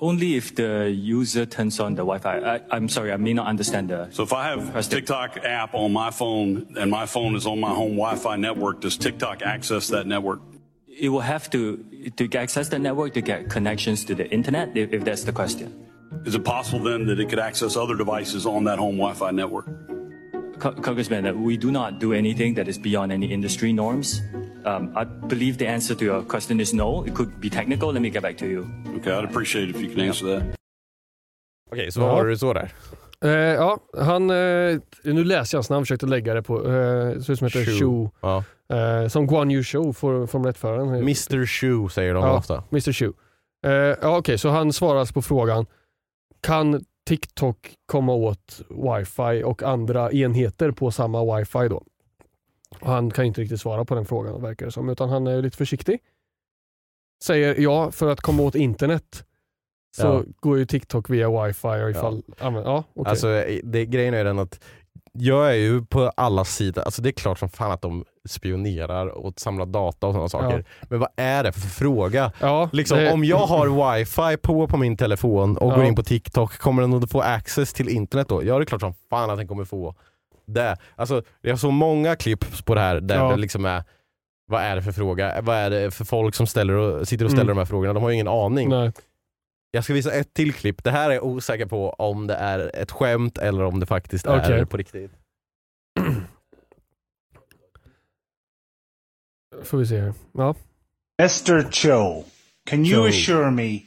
Only if the user turns on the Wi-Fi. I, I'm sorry, I may not understand the. So if I have the- TikTok app on my phone and my phone is on my home Wi-Fi network, does TikTok access that network? It will have to to access the network to get connections to the internet. If, if that's the question, Is it possible then that it could access other devices on that home Wi-Fi network? Congressman, uh, we do not do anything that is beyond any industry norms. Um, I believe the answer to your question is no. It could be technical. Let me get back to you. Okay, I'd appreciate it if you can answer that. Okej, så Ja. vad var det du så där? Eh, ja, han, eh, nu läser jag hans namn, försökte lägga det på, eh, så som heter Shu. Shu. Ja. Eh, som Guan Yu för- Formel 1-föraren. Mr Shoe säger de Ja. ofta. Mr Shu. Eh, ja, Okej, så han svarar alltså på frågan, kan TikTok komma åt wifi och andra enheter på samma wifi då? Och han kan inte riktigt svara på den frågan verkar det som, utan han är lite försiktig. Säger ja, för att komma åt internet så Ja. går ju TikTok via wifi. Och ifall, ja. men, ja, okej. Alltså, det, grejen är den att jag är ju på alla sidor, alltså det är klart som fan att de spionerar och samlar data och sådana saker. Men vad är det för fråga? ja, Liksom, det- Om jag har wifi på på min telefon och går Ja. in på TikTok, kommer den att få access till internet då? Ja det är klart som fan att den kommer få det. Alltså, jag såg många klipp på det här där Ja. det liksom är vad är det för fråga? Vad är det för folk som ställer och, sitter och ställer Mm. de här frågorna? De har ju ingen aning. Nej. Jag ska visa ett till klipp. Det här är jag osäker på om det är ett skämt eller om det faktiskt är Okej. på riktigt. Får vi se här. Ja. Mr. Cho, can you Cho. assure me,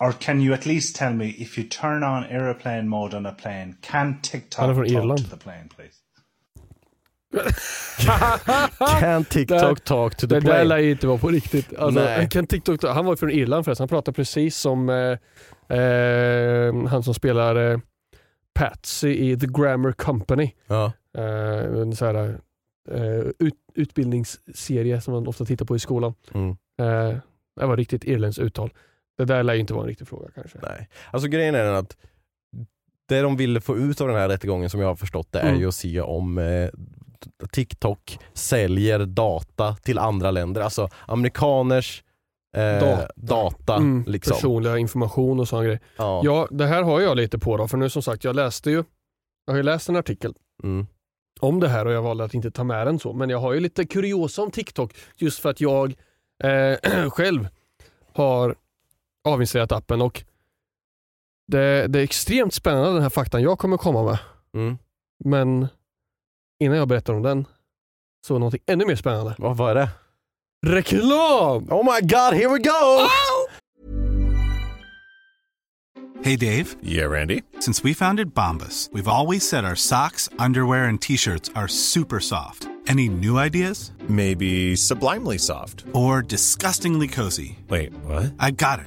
or can you at least tell me, if you turn on aeroplane mode on a plane, can TikTok talk Irland. to the plane, please? Can TikTok talk to the Det där plane? lär ju inte vara på riktigt. Alltså, Nej. kan TikTok, han var från Irland förresten. Han pratar precis som eh, eh, han som spelar eh, Patsy i The Grammar Company. Ja. Eh, en så här, eh, ut, utbildningsserie som man ofta tittar på i skolan. Mm. Eh, det var riktigt irländskt uttal. Det där lär ju inte vara en riktig fråga kanske. Nej. Alltså grejen är den att det de ville få ut av den här rättegången som jag har förstått det är Mm. ju att se om eh, TikTok säljer data till andra länder. Alltså amerikaners eh, Data. data. Mm, liksom. Personliga information och sådana grejer. Ja. Ja, det här har jag lite på då, för nu som sagt, jag läste ju, jag har ju läst en artikel Mm. om det här och jag valde att inte ta med den så. Men jag har ju lite kuriosa om TikTok just för att jag eh, själv har avinstallerat appen och det, det är extremt spännande den här faktan jag kommer komma med. Mm. Men innan jag berättar om den så någonting ännu mer spännande. Vad var det? Reklam! Oh my god, here we go! Hey Dave, Yeah, Randy. since we founded Bombus, we've always said our socks, underwear, and t shirts are super soft. Any new ideas? Maybe sublimely soft. Or disgustingly cozy? Wait, what? I got it.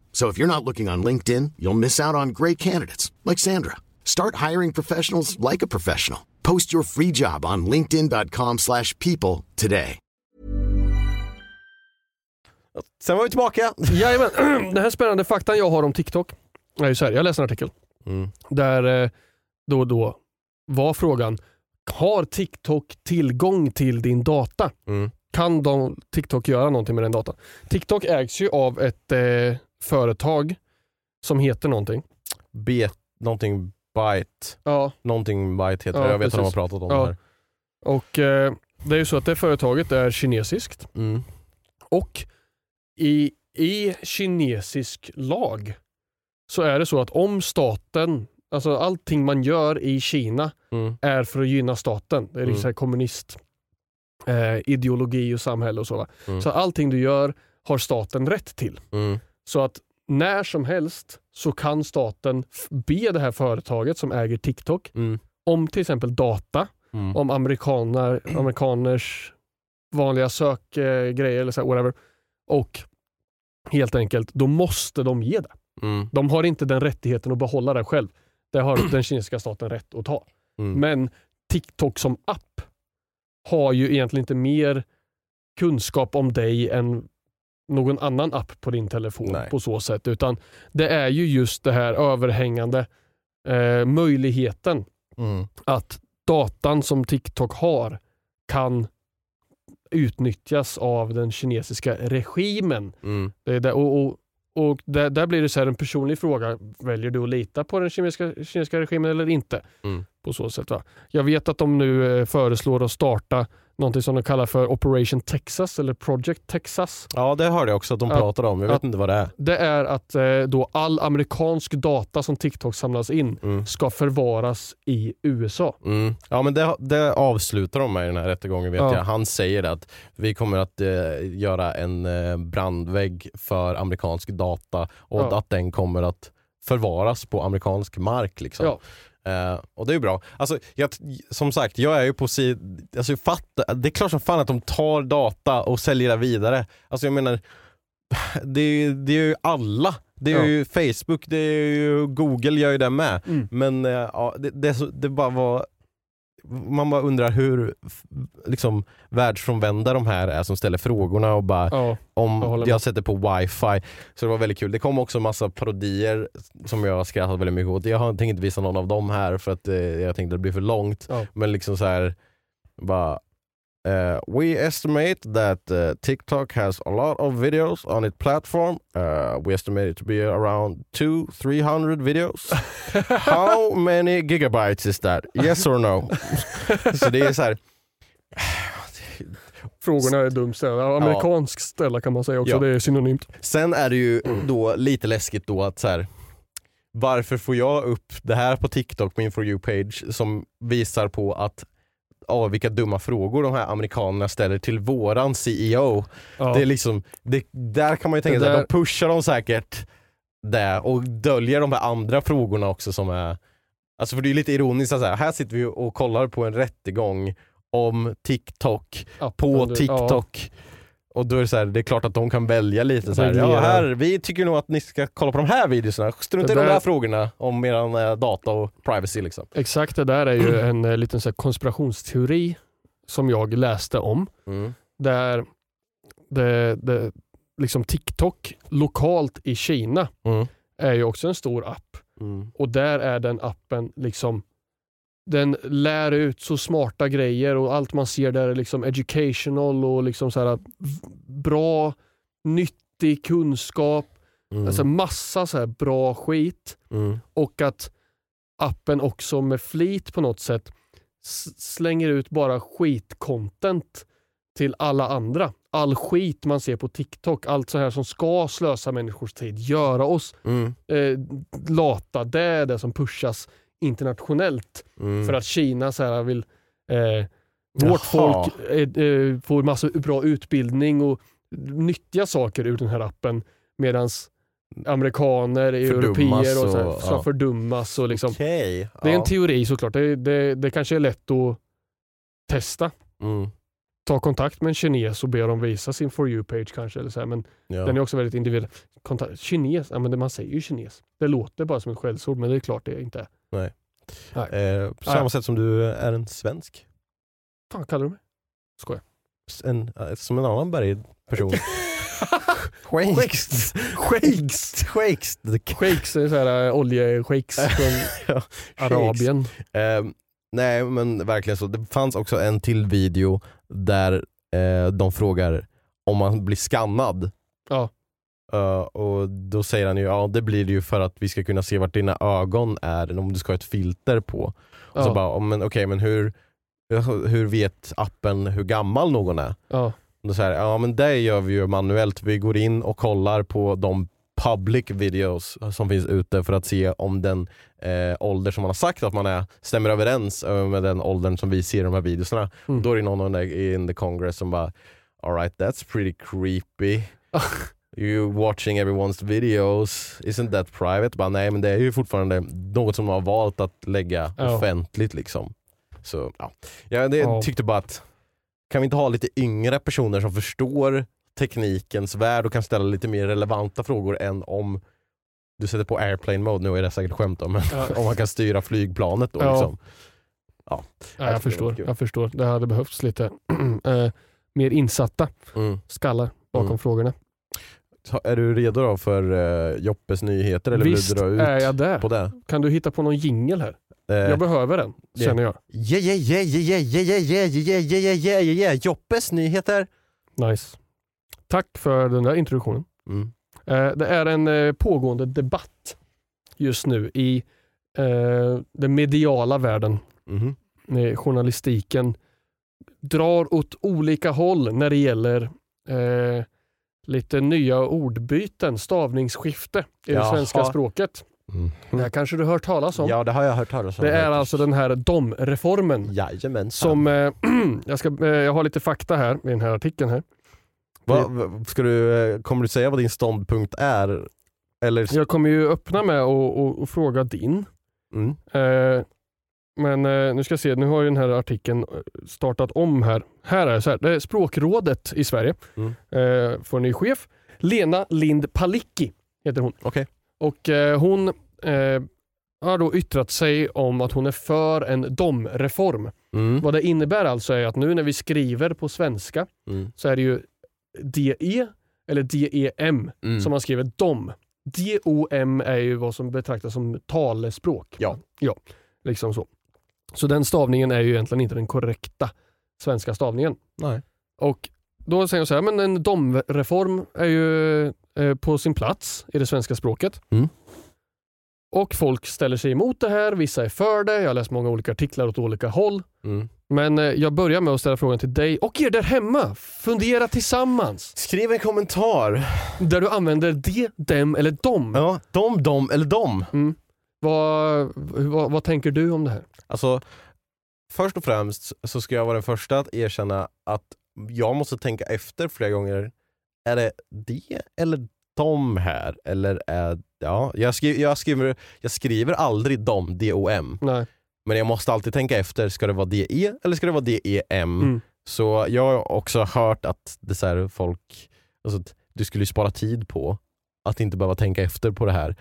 So if you're not looking on LinkedIn, you'll miss out on great candidates like Sandra. Start hiring professionals like a professional. Post your free job on linkedin.com/people slash people today. Sen var vi tillbaka. Jajamän, den här spännande faktan jag har om TikTok är ju så här, jag läste en artikel Mm. där eh, då och då var frågan, har TikTok tillgång till din data? Mm. Kan de, TikTok göra någonting med den datan? TikTok ägs ju av ett eh, företag som heter någonting. Bet, någonting Byte. Ja. Någonting Byte heter Ja, det. Jag vet att de har precis. pratat om Ja. det här. Och eh, Det är ju så att det företaget är kinesiskt Mm. och i, i kinesisk lag så är det så att om staten, alltså allting man gör i Kina Mm. är för att gynna staten. Det är Mm. liksom mm. kommunist eh, ideologi och samhälle och så. Va? Mm. Så allting du gör har staten rätt till. Så att när som helst så kan staten be det här företaget som äger TikTok Mm. om till exempel data, Mm. om amerikaner, amerikaners vanliga sökgrejer eller så här, whatever. Och helt enkelt, då måste de ge det. Mm. De har inte den rättigheten att behålla det själv. Det har den kinesiska staten rätt att ta. Mm. Men TikTok som app har ju egentligen inte mer kunskap om dig än någon annan app på din telefon Nej. på så sätt. Utan det är ju just det här överhängande eh, möjligheten Mm. att datan som TikTok har kan utnyttjas av den kinesiska regimen. Mm. Det är där, och, och, och där, där blir det så en personlig fråga. Väljer du att lita på den kinesiska, kinesiska regimen eller inte? Mm. på så sätt. Va? Jag vet att de nu eh, föreslår att starta någonting som de kallar för Operation Texas eller Project Texas. Ja, det hörde jag också att de pratade om. Jag vet inte vad det är. Det är att eh, då all amerikansk data som TikTok samlas in ska förvaras i USA. Mm. Ja men det, det avslutar de med i den här rättegången vet Ja. jag. Han säger att vi kommer att eh, göra en eh, brandvägg för amerikansk data och Ja. att den kommer att förvaras på amerikansk mark. Liksom. Ja. Eh, och det är ju bra. Alltså, jag, som sagt, jag är ju på sid... Alltså, det är klart som fan att de tar data och säljer det vidare. Alltså jag menar, det är, ju- det är ju alla. Det är Ja. ju Facebook, det är ju Google gör ju det med. Mm. Men ja, det, det, det bara var man bara undrar hur liksom, världsfrånvända de här är som ställer frågorna och bara jag om jag, med. sätter på wifi. Så det var väldigt kul. Det kom också massa parodier som jag skrattat väldigt mycket åt. Jag har- tänker inte visa någon av dem här för att eh, jag tänkte det blir för långt. Ja. Men liksom så här bara eh, we estimate that uh, TikTok has a lot of videos on its platform. Uh, we estimate it to be around 200-300 videos. How many gigabytes is that? Yes or no? så det är så här, Frågorna är dumt ställda. Amerikansk ställa kan man säga också, Ja. det är synonymt. Sen är det ju då lite läskigt då att så här, varför får jag upp det här på TikTok min For You-page som visar på att ja, vilka dumma frågor de här amerikanerna ställer till våran CEO. Ja. Det är liksom, det, där kan man ju tänka Det sig, där- de pushar dem säkert där och döljer de här andra frågorna också som är Alltså för det är lite ironiskt att så här, här sitter vi och kollar på en rättegång om TikTok Appen, på TikTok. Och då är det så här, det är klart att de kan välja lite så här, ja här, vi tycker nog att ni ska kolla på de här videorna, strunta i de där- här frågorna om eran eh, data och privacy liksom. Exakt, det där är ju en eh, liten så här konspirationsteori som jag läste om. Mm. Där det, det, liksom TikTok lokalt i Kina Mm. är ju också en stor app. Mm. Och där är den appen liksom den lär ut så smarta grejer och allt man ser där är liksom educational och liksom så här bra, nyttig kunskap. Mm. Alltså massa så här bra skit. Mm. Och att appen också med flit på något sätt slänger ut bara skitcontent till alla andra. All skit man ser på TikTok, allt så här som ska slösa människors tid, göra oss Mm. eh, lata, det är det som pushas internationellt. Mm. För att Kina så här vill eh, vårt Jaha. folk eh, eh, får massa bra utbildning och nyttiga saker ur den här appen medan amerikaner, europeer och så här, och- ja. fördummas. Och liksom. Okej. Det är en ja. teori såklart. Det, det, det kanske är lätt att testa. Mm. Ta kontakt med en kines och be dem visa sin For You-page kanske. Eller så här. Men Ja. den är också väldigt individuell. Kontakt, kines, ja, men det, man säger ju kines. Det låter bara som ett skällsord men det är klart det inte är. Nej. Nej. Eh, på samma Nej. sätt som du är en svensk. fan kallar du mig? Skojar. En, eh, som en annan bergperson. Shakes. Shakes. Shakes. Shakes är så här äh, oljeshakes från Ja, Arabien. Eh, nej men verkligen så. Det fanns också en till video där eh, de frågar om man blir skannad. Ja. Eh, och då säger han ju ja det blir det ju för att vi ska kunna se vart dina ögon är om du ska ha ett filter på. Och så Ja. bara, oh, men, okej men hur, hur vet appen hur gammal någon är? Ja. Och Då säger ja men det gör vi ju manuellt. Vi går in och kollar på de public videos som finns ute för att se om den eh, ålder som man har sagt att man är stämmer överens eh, med den åldern som vi ser i de här videorna. Mm. Då är det någon in the congress som bara Alright that's pretty creepy. You watching everyone's videos, isn't that private? Bara, nej men det är ju fortfarande något som man har valt att lägga Ja. offentligt. liksom. Så ja, jag det, Ja. tyckte bara att kan vi inte ha lite yngre personer som förstår teknikens värld och kan ställa lite mer relevanta frågor än om du sätter på airplane mode, nu är det säkert skämt om, men Ja. om man kan styra flygplanet då. Ja. Liksom. Ja. Ja, jag förstår. Jag förstår. Det hade behövts lite eh, mer insatta Mm. skallar bakom Mm. frågorna. Är du redo då för uh, Joppes nyheter eller Visst vill du dra ut är jag där. på det? Kan du hitta på någon jingel här? Eh, Jag behöver den, det- känner jag. Yeah, yeah, yeah, yeah, yeah, yeah, yeah, yeah, yeah, yeah. Joppes nyheter. Nice. Tack för den där introduktionen. Mm. Eh, Det är en eh, pågående debatt just nu i eh, den mediala världen, Mhm. med journalistiken, drar åt olika håll när det gäller eh, lite nya ordbyten, stavningsskifte i det Jaha. svenska språket. Det här kanske du har hört talas om? Ja, det har jag hört talas om. Det är alltså den här DOM-reformen. Jajamensan. Som, eh, jag, ska, eh, jag har lite fakta här i den här artikeln. här. Va, ska du, eh, kommer du säga vad din ståndpunkt är? Eller? Jag kommer ju öppna med att och, och fråga din. Mm. Eh, men eh, nu ska jag se, nu har ju den här artikeln eh, startat om här. Här är det så här, det är språkrådet i Sverige. Mm. Eh, får en ny chef. Lena Lind Palicki heter hon. Okej. Och eh, hon eh, har då yttrat sig om att hon är för en DOM-reform. Mm. Vad det innebär alltså är att nu när vi skriver på svenska Mm. så är det ju DE eller DEM Mm. som man skriver DOM. DOM är ju vad som betraktas som talespråk. Ja. ja liksom så. Så den stavningen är ju egentligen inte den korrekta svenska stavningen. Nej. Och då säger jag så här, men en DOM-reform är ju eh, på sin plats i det svenska språket. Mm. Och folk ställer sig emot det här, vissa är för det, jag har läst många olika artiklar åt olika håll. Mm. Men eh, jag börjar med att ställa frågan till dig och er där hemma. Fundera tillsammans. Skriv en kommentar. Där du använder de, dem eller dom. Ja, dom, dom eller dom. Mm. Vad, vad, vad tänker du om det här? Alltså, först och främst så ska jag vara den första att erkänna att jag måste tänka efter flera gånger. Är det det eller de här? Eller är, ja, jag, skriver, jag, skriver, jag skriver aldrig dom, D-O-M. Nej. Men jag måste alltid tänka efter, ska det vara DE eller ska det vara DEM? Mm. Så jag har också hört att det så folk, alltså, du skulle spara tid på att inte behöva tänka efter på det här.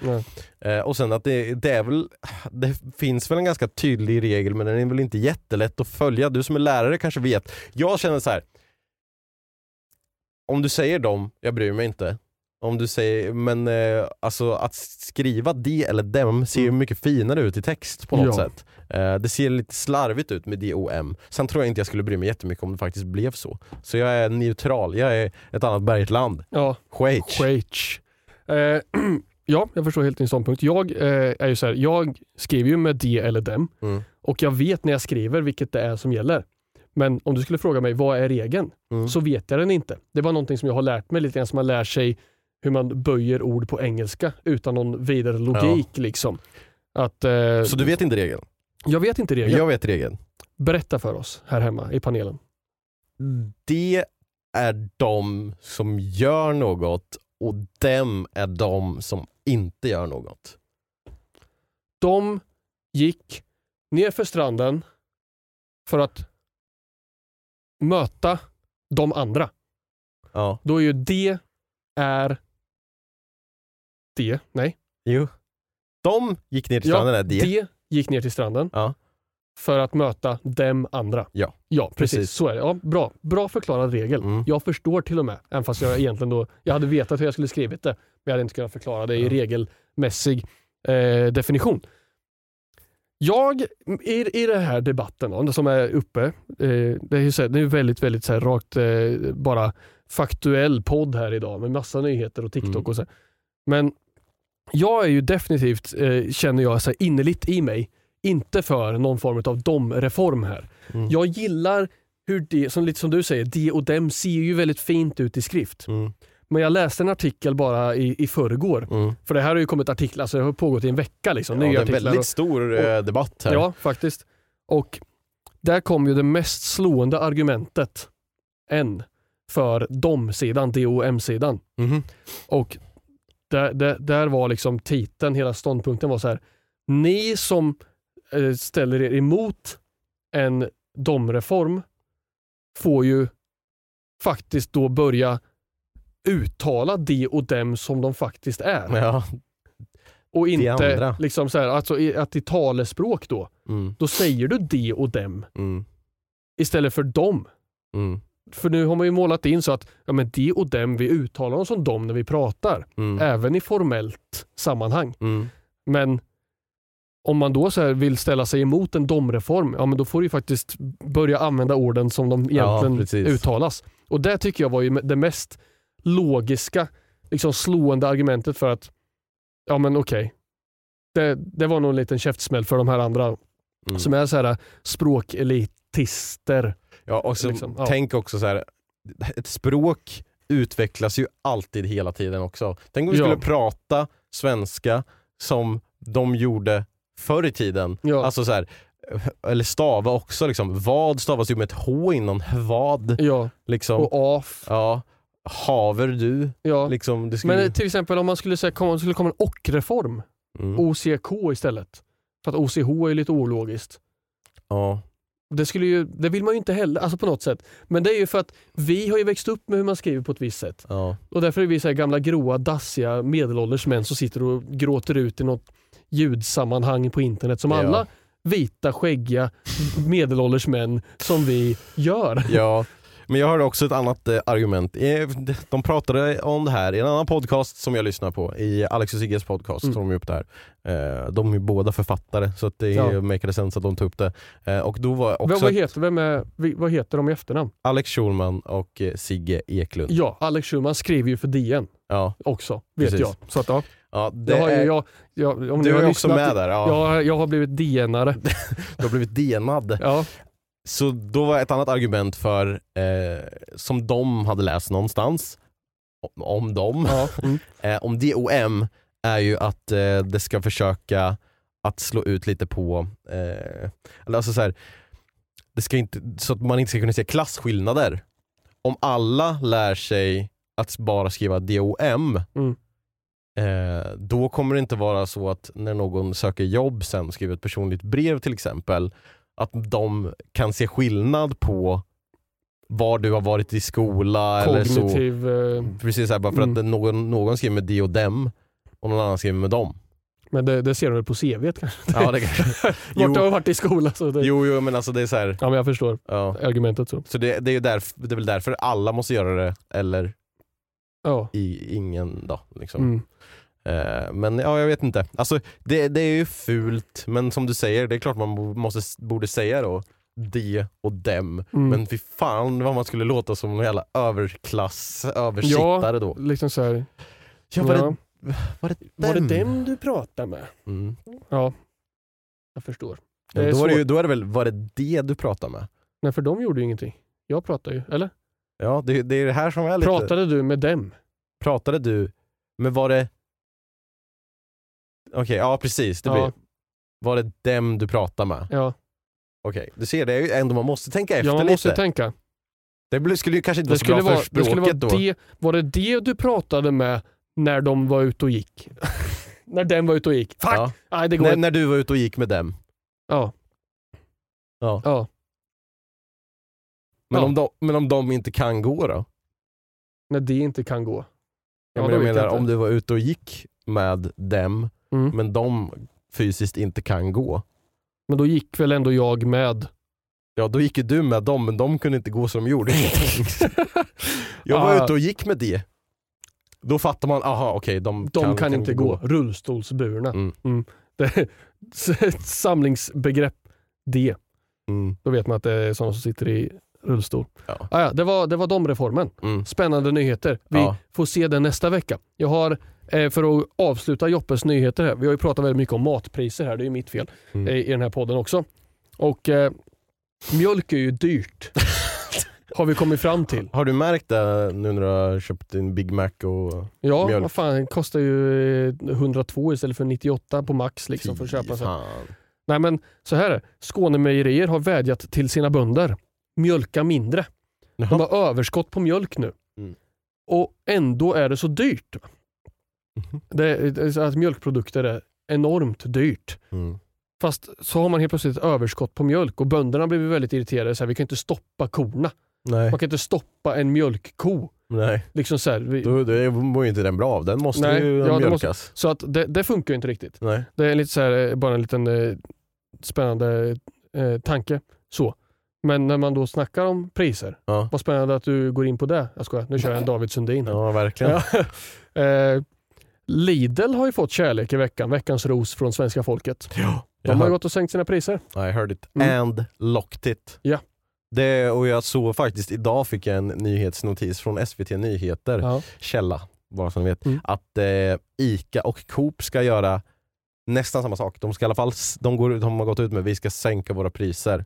Eh, och sen att det, det är väl, det finns väl en ganska tydlig regel men den är väl inte jättelätt att följa. Du som är lärare kanske vet. Jag känner så här. om du säger dem, jag bryr mig inte. Om du säger, men eh, alltså att skriva de eller dem ser ju mycket finare ut i text på något Mm. Ja. sätt. Eh, det ser lite slarvigt ut med D-O-M. Sen tror jag inte jag skulle bry mig jättemycket om det faktiskt blev så. Så jag är neutral, jag är ett annat bergigt land. Ja, Schweiz. Schweiz. Eh, ja, jag förstår helt din ståndpunkt. Jag eh, är ju så här, jag skriver ju med de eller dem Mm. och jag vet när jag skriver vilket det är som gäller. Men om du skulle fråga mig vad är regeln? Mm. Så vet jag den inte. Det var någonting som jag har lärt mig lite grann som man lär sig hur man böjer ord på engelska utan någon vidare logik. Liksom. Att, eh, Så du vet inte regeln? Jag vet inte regeln. Jag vet regeln. Berätta för oss här hemma i panelen. Det är de som gör något och dem är de som inte gör något. De gick ner för stranden för att möta de andra. Ja. Då är ju det är det. Nej. Jo. De gick ner till stranden är det. det gick ner till stranden Ja. För att möta dem andra. Ja. Ja, precis. Precis. Så är det. Ja, bra. bra förklarad regel. Mm. Jag förstår till och med, även fast jag egentligen då, jag hade vetat hur jag skulle skrivit det, men jag hade inte kunnat förklara det i regelmässig eh, definition. Jag, i, i den här debatten då, som är uppe, eh, det är ju så här, det är väldigt, väldigt så här, rakt, eh, bara faktuell podd här idag med massa nyheter och TikTok Mm. och så. Men jag är ju definitivt, eh, känner jag så här, innerligt i mig, inte för någon form av dom-reform här. Mm. Jag gillar hur det, som, lite som du säger, de och dem ser ju väldigt fint ut i skrift. Mm. Men jag läste en artikel bara i, i förrgår. Mm. För det här har ju kommit artiklar, alltså det har pågått i en vecka. Liksom, Ja, det är en väldigt och- stor eh, debatt här. Ja, faktiskt. Och där kom ju det mest slående argumentet än för dom-sidan, DOM-sidan. Mhm. Och där, där, där var liksom titeln, hela ståndpunkten var så här. Ni som ställer er emot en domreform får ju faktiskt då börja uttala de och dem som de faktiskt är. Ja. och inte liksom så här, alltså att i talespråk då, Mm. då säger du de och dem Mm. istället för dem. Mm. För nu har man ju målat in så att ja, men de och dem, vi uttalar oss som dem när vi pratar. Mm. Även i formellt sammanhang. Mm. Men om man då så vill ställa sig emot en domreform, ja men då får du ju faktiskt börja använda orden som de Ja, egentligen precis. uttalas. Och det tycker jag var ju det mest logiska, liksom slående argumentet för att, ja men okej, det, det var nog en liten käftsmäll för de här andra Mm. som är så här språkelitister. Ja, och så Liksom, ja. tänk också så här. ett språk utvecklas ju alltid hela tiden också. Tänk om vi Ja. skulle prata svenska som de gjorde förr i tiden. Ja. Alltså så här, eller stava också. Liksom. Vad stavas ju med ett H innan vad. Ja. Liksom. Och af. Ja. Haver du. Ja. Liksom, det skulle... Men till exempel om man skulle säga om det skulle komma en och-reform, mm. OCK istället. För att OCH är lite ologiskt. ja. Det, skulle ju, det vill man ju inte heller, alltså på något sätt. Men det är ju för att vi har ju växt upp med hur man skriver på ett visst sätt. Ja. Och därför är vi så gamla gråa, dassiga medelålders män som sitter och gråter ut i något ljudsammanhang på internet som Ja. alla vita, skäggiga medelålders män som vi gör. Ja, men jag hörde också ett annat eh, argument. Eh, De pratade om det här i en annan podcast som jag lyssnar på, i Alex och Sigges podcast Mm. de upp det här. Eh, De är båda författare så det Ja. make sense att de tog upp det. Eh, Och då var också vad, heter, vem är, vad heter de i efternamn? Alex Schulman och eh, Sigge Eklund. Ja, Alex Schulman skriver ju för DN Ja, också, vet Precis. jag. Så att, ja, ja det jag har är, jag, jag, om du är också med där. Ja. Jag, jag har blivit DN-are. Du har blivit DNad. Ja. Så då var ett annat argument för, eh, som de hade läst någonstans, om, om dem, Ja. Mm. eh, om DOM är ju att eh, det ska försöka att slå ut lite på, eh, alltså så, här, det ska inte, så att man inte ska kunna se klasskillnader. Om alla lär sig att bara skriva DOM, Mm. Eh, då kommer det inte vara så att när någon söker jobb sen, skriver ett personligt brev till exempel, att de kan se skillnad på var du har varit i skola eller så. Kognitiv... eh, Precis så här, bara för Mm. att någon, någon skriver med de och dem och någon annan skriver med dem. Men det, det ser de väl på CV kanske? Ja, det kanske. Vart du har varit i skola. Så det, Jo, jo men alltså det är så här, Ja, men jag förstår ja. argumentet. så. Så det, det, är ju därf, det är väl därför alla måste göra det, eller Ja. i, ingen då. Liksom. Mm. Eh, men ja, jag vet inte. Alltså, det, det är ju fult, men som du säger, det är klart man måste, borde säga då de och dem. Mm. Men fy fan vad man skulle låta som en jävla överklass, översittare då. Liksom så här, Ja, var, ja. Det, var det Var det dem? dem du pratade med? Mm. Ja, jag förstår. Ja, är då, är det ju, då är det väl, var det det du pratade med? Nej, för de gjorde ju ingenting. Jag pratade ju, eller? Ja, det, det är det här som är lite... Pratade du med dem? Pratade du, men var det... Okej, ja precis. Det Ja. blir... Var det dem du pratade med? Ja, Okej, du ser det är ju ändå man måste tänka efter ja man lite. måste tänka. Det skulle ju kanske inte Det vara så bra vara, för det skulle vara språket då. det, var det det du pratade med när de var ute och gick? när den var ute och gick? Fuck! Ja. Nej, det går När, när du var ute och gick med dem. Ja. Ja. Ja. Men, Ja. om de, men om de inte kan gå då? När det inte kan gå. Ja, men jag menar jag om du var ute och gick med dem, Mm. men de fysiskt inte kan gå. Men då gick väl ändå jag med. Ja då gick ju du med dem men de kunde inte gå så de gjorde jag var Ah. ute och gick med det. Då fattar man, aha okej de, De kan, inte gå. Rullstolsburna. Mm. Mm. Ett samlingsbegrepp. Det. Mm. Då vet man att det är sådana som sitter i rullstol. Ja. Ah, ja, det, var, det var de reformen. Mm. Spännande nyheter. Vi Ja. får se det nästa vecka. Jag har, för att avsluta Joppes nyheter här, vi har ju pratat väldigt mycket om matpriser här, det är ju mitt fel, Mm. eh, i den här podden också. Och eh, mjölk är ju dyrt. har vi kommit fram till. Har du märkt det nu när du har köpt din Big Mac och Ja, mjölk? vad fan, det kostar ju eh, 102 istället för 98 på Max liksom för att köpa. Så. fan. Nej men så här är. Skånemejerier har vädjat till sina bönder. Mjölka mindre. De Jaha. har överskott på mjölk nu. Mm. Och ändå är det så dyrt. Mhm. Det, det, att mjölkprodukter är enormt dyrt. Mm. Fast så har man helt plötsligt ett överskott på mjölk och bönderna blir väldigt irriterade. Så här, vi kan inte stoppa korna. Nej, Man kan inte stoppa en mjölkko. nej. Liksom så, här, vi, Då, då mår ju inte den bra av, den måste Nej, ju ja, mjölkas. måste- så att det, det funkar ju inte riktigt. Nej. Det är lite så här, eh, bara en liten eh, spännande eh, tanke. Så. Men när man då snackar om priser, Ja. vad spännande att du går in på det. Jag skojar, nu kör jag en David Sundin. ja, verkligen. Ja. eh, Lidl har ju fått kärlek i veckan, veckans ros från svenska folket. Ja, De har ju gått och sänkt sina priser. I heard it. Mm. And locked it. Ja. Det, och jag såg faktiskt, idag fick jag en nyhetsnotis från SVT Nyheter, Ja. källa, bara så ni vet, Mm. att eh, ICA och Coop ska göra nästan samma sak. De, ska i alla fall, de, går, de har gått ut med att vi ska sänka våra priser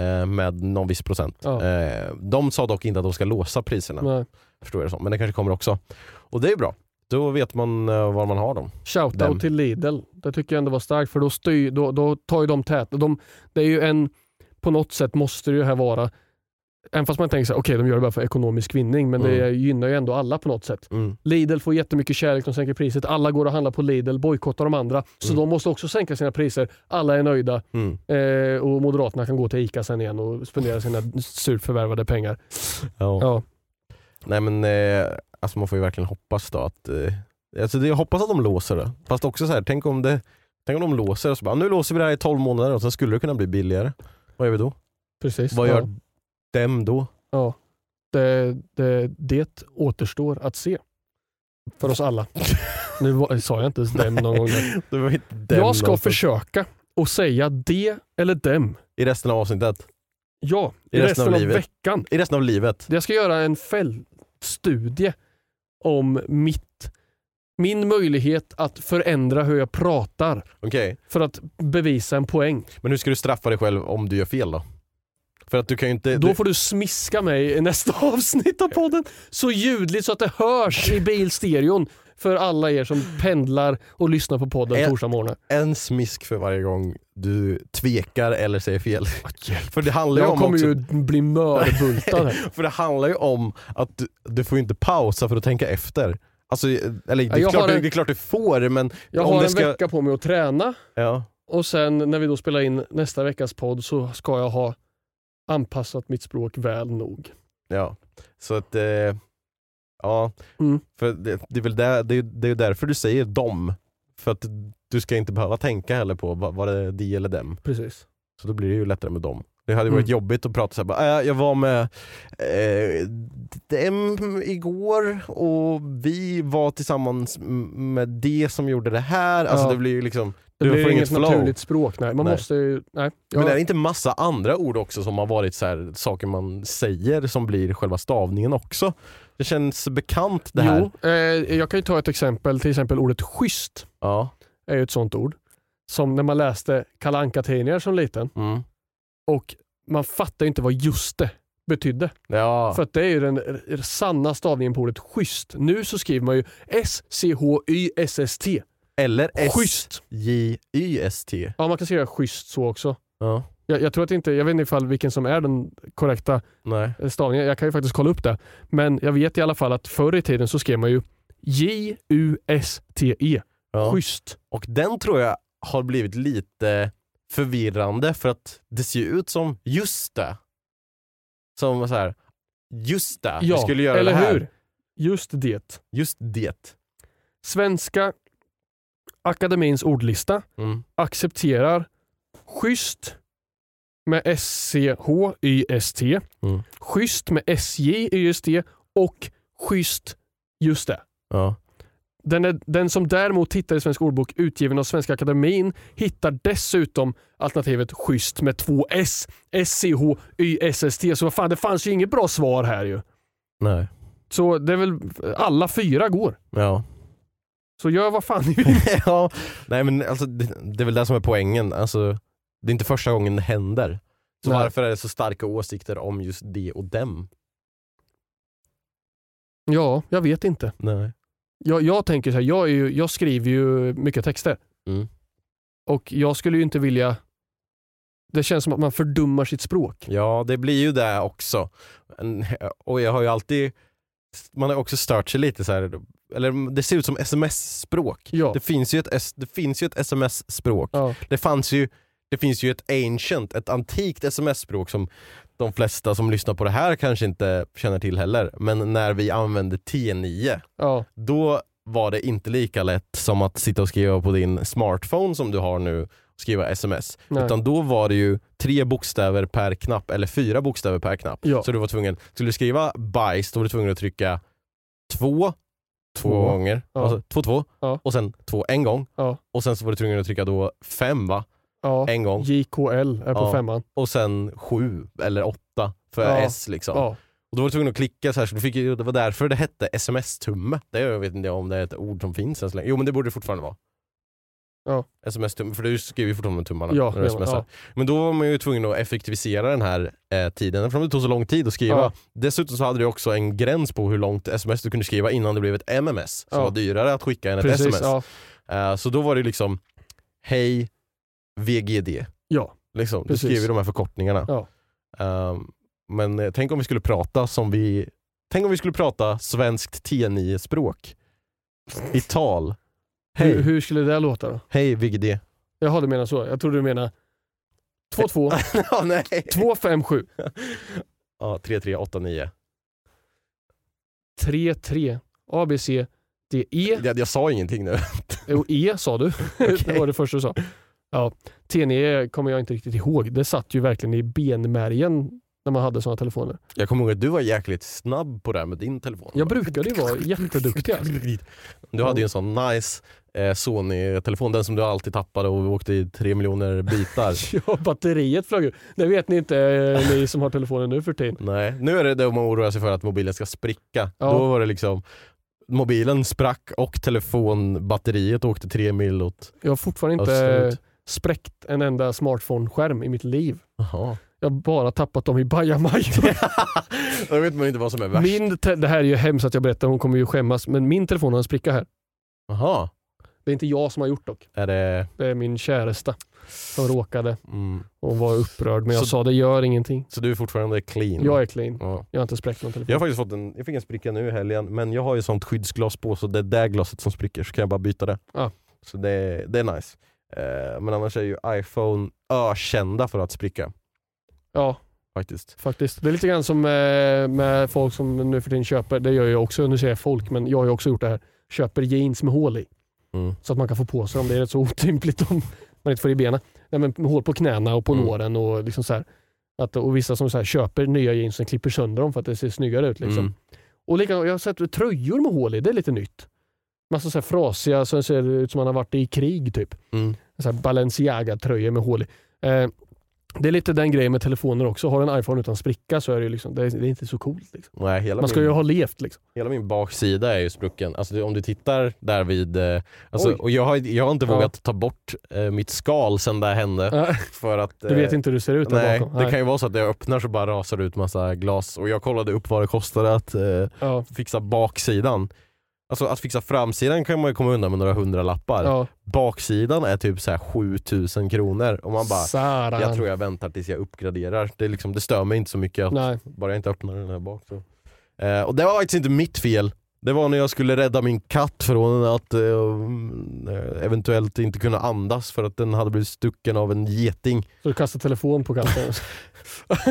eh, med någon viss procent. Ja. Eh, de sa dock inte att de ska låsa priserna. Nej. Förstår jag det som. Men det kanske kommer också. Och det är bra. Då vet man eh, var man har dem. Shoutout till Lidl. Det tycker jag ändå var starkt för då, styr, då, då tar ju de tät. De, det är ju en, på något sätt måste det ju här vara, även fast man tänker så här, okej de gör det bara för ekonomisk vinning, men det gynnar ju ändå alla på något sätt. Mm. Lidl får jättemycket kärlek, de sänker priset. Alla går och handlar på Lidl, bojkottar de andra. Så de måste också sänka sina priser. Alla är nöjda Mm. eh, och Moderaterna kan gå till ICA sen igen och spendera sina surt förvärvade pengar. Ja. Ja. Nej men eh, alltså man får ju verkligen hoppas då att eh, alltså det, Jag hoppas att de låser det. Fast också så här, tänk om det Tänk om de låser och så bara, nu låser vi det här i 12 månader och sen skulle det kunna bli billigare. Vad gör vi då? Precis. Vad ja. gör dem då? Ja. Det, det, det återstår att se. För oss alla. nu var, sa jag inte ens dem någon gång. dem Jag ska någonstans. försöka och säga det eller dem. I resten av avsnittet? Ja, i, resten, resten av, av veckan. I resten av livet? Jag ska göra en fältstudie om mitt, min möjlighet att förändra hur jag pratar Okej, för att bevisa en poäng. men hur ska du straffa dig själv om du gör fel då? För att du kan inte... Då du, får du smiska mig i nästa avsnitt av podden så ljudligt så att det hörs i bilstereon för alla er som pendlar och lyssnar på podden En- torsdagsmorgnar. en smisk för varje gång du tvekar eller säger fel. För det handlar Jag om kommer också, ju bli mörbultad. För det handlar ju om att du, du får inte pausa för att tänka efter. Alltså, eller det är, jag klart, en- det är klart du får men Jag om har det en ska... vecka på mig att träna Ja. och sen när vi då spelar in nästa veckas podd så ska jag ha anpassat mitt språk väl nog. Ja, så att eh, ja, Mm. för det, det är väl där, det, är- det är därför du säger dom. För att du ska inte behöva tänka heller på vad, vad det är de eller dem. Precis. Så då blir det ju lättare med dem. Det hade varit Mm. jobbigt att prata såhär, äh, jag var med eh, dem igår och vi var tillsammans med det som gjorde det här. Alltså Ja. det blir ju liksom, Det du blir får inget inget naturligt språk. Nej, man Nej. måste ju... Nej. Men Ja. det är inte massa andra ord också som har varit så här, saker man säger som blir själva stavningen också? Det känns bekant det här. Jo, eh, jag kan ju ta ett exempel. Till exempel ordet schysst Ja. är ju ett sånt ord. Som när man läste Kalle Anka-tidningar som liten Mm. och man fattar ju inte vad just det betydde. Ja. För att det är ju den sanna stavningen på ordet schysst. Nu så skriver man ju S-C-H-Y-S-S-T. Eller. S-J-Y-S-T. Ja, man kan skriva schysst så också. Ja. Jag, jag tror att inte, jag vet inte ifall vilken som är den korrekta Nej. stavningen. Jag kan ju faktiskt kolla upp det. Men jag vet i alla fall att förr i tiden så skrev man ju J-U-S-T-E. Ja. Schysst. Och den tror jag har blivit lite förvirrande för att det ser ut som just det. Som så här, just det, Ja, vi skulle göra eller det här. hur? Just det. Just det. Svenska Akademins ordlista Mm. accepterar schysst med S-C-H-Y-S-T, Mm. schysst med S-J-Y-S-T och schysst just det. Ja. Den, är, den som däremot hittar i Svensk ordbok utgiven av Svenska Akademin hittar dessutom alternativet schysst med två S. S-C-H-Y-S-S-T. Så vad fan, det fanns ju inget bra svar här ju. Nej. Så det är väl, alla fyra går. Ja. Så gör vad fan ni vill. ja. Nej men alltså det, det är väl det som är poängen. Alltså, det är inte första gången det händer. Så Nej. varför är det så starka åsikter om just det och dem? Ja, jag vet inte. Nej. Jag, jag tänker så här, jag, är ju, jag skriver ju mycket texter. Mm. Och jag skulle ju inte vilja... Det känns som att man fördummar sitt språk. Ja, det blir ju det också. Och jag har ju alltid, man har också stört sig lite så här. eller det ser ut som sms-språk. Ja. Det, finns ju ett, S- det finns ju ett sms-språk. Ja. Det, fanns ju, det finns ju ett ancient, ett antikt sms-språk som de flesta som lyssnar på det här kanske inte känner till heller. Men när vi använde T9, Ja. då var det inte lika lätt som att sitta och skriva på din smartphone som du har nu, och skriva sms. Nej. Utan då var det ju tre bokstäver per knapp, eller fyra bokstäver per knapp. Ja. Så du var tvungen, skulle du skriva bajs, då var du tvungen att trycka två, två, Två. gånger, Ja. alltså två två, Ja. och sen två en gång. Och sen så var du tvungen att trycka då fem va? Ja. En gång. JKL är på Ja. femman. Och sen sju eller åtta för Ja. S liksom. Ja. Och då var du tvungen att klicka så här, så du fick, det var därför det hette sms-tumme. Det jag vet inte om det är ett ord som finns än så länge. Jo men det borde det fortfarande vara. Ja. Sms-tum, för du skriver ju fortfarande med tummarna Ja, när du smsar. ja. Men då var man ju tvungen att effektivisera den här eh, tiden eftersom det tog så lång tid att skriva. Ja. Dessutom så hade du också en gräns på hur långt sms du kunde skriva innan det blev ett MMS som var dyrare att skicka än ett Precis, sms. Eh, så då var det liksom Hej VGD. Ja. Liksom. Du Precis. skriver de här förkortningarna. Ja. Ehm, men eh, tänk om vi skulle prata som vi Tänk om vi skulle prata svenskt T9-språk. I tal. Hej, Hur, hur skulle det låta då? hej VGD. Jaha du menar så. Jag trodde du menar 22 ja, nej. 257 Ja, 3389. 33 ABC DE Jag, jag sa ingenting nu. och E sa du. det var det första du sa. Ja, TNE kommer jag inte riktigt ihåg. Det satt ju verkligen i benmärgen när man hade sådana telefoner. Jag kommer ihåg att du var jäkligt snabb på det här med din telefon. Jag brukade ju vara jätteduktig. alltså. Du hade ju en sån nice eh, Sony-telefon, den som du alltid tappade och åkte i tre miljoner bitar. Ja, batteriet flög ur. Det vet ni inte eh, ni som har telefonen nu för tiden. Nej, nu är det det man oroar sig för att mobilen ska spricka. Ja. Då var det liksom Mobilen sprack och telefonbatteriet åkte tre mil åt Jag har fortfarande inte österut. Spräckt en enda smartphone-skärm i mitt liv. Jaha. Jag har bara tappat dem i bajamaj. Då vet man inte vad som är värst. Min det här är ju hemskt att jag berättar, hon kommer ju skämmas, men min telefon har en spricka här. Jaha. Det är inte jag som har gjort dock. Är det... Det är min käresta som råkade Mm. och var upprörd. Men jag Så- sa det gör ingenting. Så du är fortfarande clean? Jag är clean. Ja. Jag har inte spräckt någon telefon. Jag har faktiskt fått en, jag fick en spricka nu i helgen, men jag har ju sånt skyddsglas på så det är det glaset som spricker så kan jag bara byta det. Ja. Så det, det är nice. Eh, men annars är ju iPhone ökända för att spricka. Ja, Faktiskt. faktiskt. Det är lite grann som med, med folk som nu för tiden köper, det gör jag också, nu säger jag folk, men jag har ju också gjort det här, köper jeans med hål i. Mm. Så att man kan få på sig dem. Det är rätt så otympligt om man inte får i benen. Nej, men hål på knäna och på Mm. låren och liksom så här. Att, och vissa som så här, köper nya jeans och klipper sönder dem för att det ser snyggare ut. Liksom. Mm. Och likadant, jag har sett tröjor med hål i, det är lite nytt. Massa så här frasiga, så ser det ut som man har varit i krig typ. Mm. Balenciaga-tröjor med hål i. Eh, det är lite den grejen med telefoner också. Har du en iPhone utan spricka så är det, liksom, det, är, det är inte så coolt. Liksom. Nej, hela Man ska min, ju ha levt. Liksom. Hela min baksida är ju sprucken. Alltså, det- om du tittar där vid... Eh, alltså, och jag, har, jag har inte Ja. vågat ta bort eh, mitt skal sen det här hände. Ja, För att, Du vet eh, inte hur du ser ut där Nej, bakom. det kan ju vara så att jag öppnar så bara rasar det ut massa glas och jag kollade upp vad det kostade att eh, ja. fixa baksidan. Alltså att fixa framsidan kan man ju komma undan med några hundra lappar. Ja. Baksidan är typ så här 7000 kronor och man bara, Saran. jag tror jag väntar tills jag uppgraderar. Det, är liksom, det stör mig inte så mycket att Nej. bara jag inte öppnar den här bak. Så. Eh, och det var faktiskt inte mitt fel. Det var när jag skulle rädda min katt från att eh, eventuellt inte kunna andas för att den hade blivit stucken av en geting. Så du kastar telefon på katten.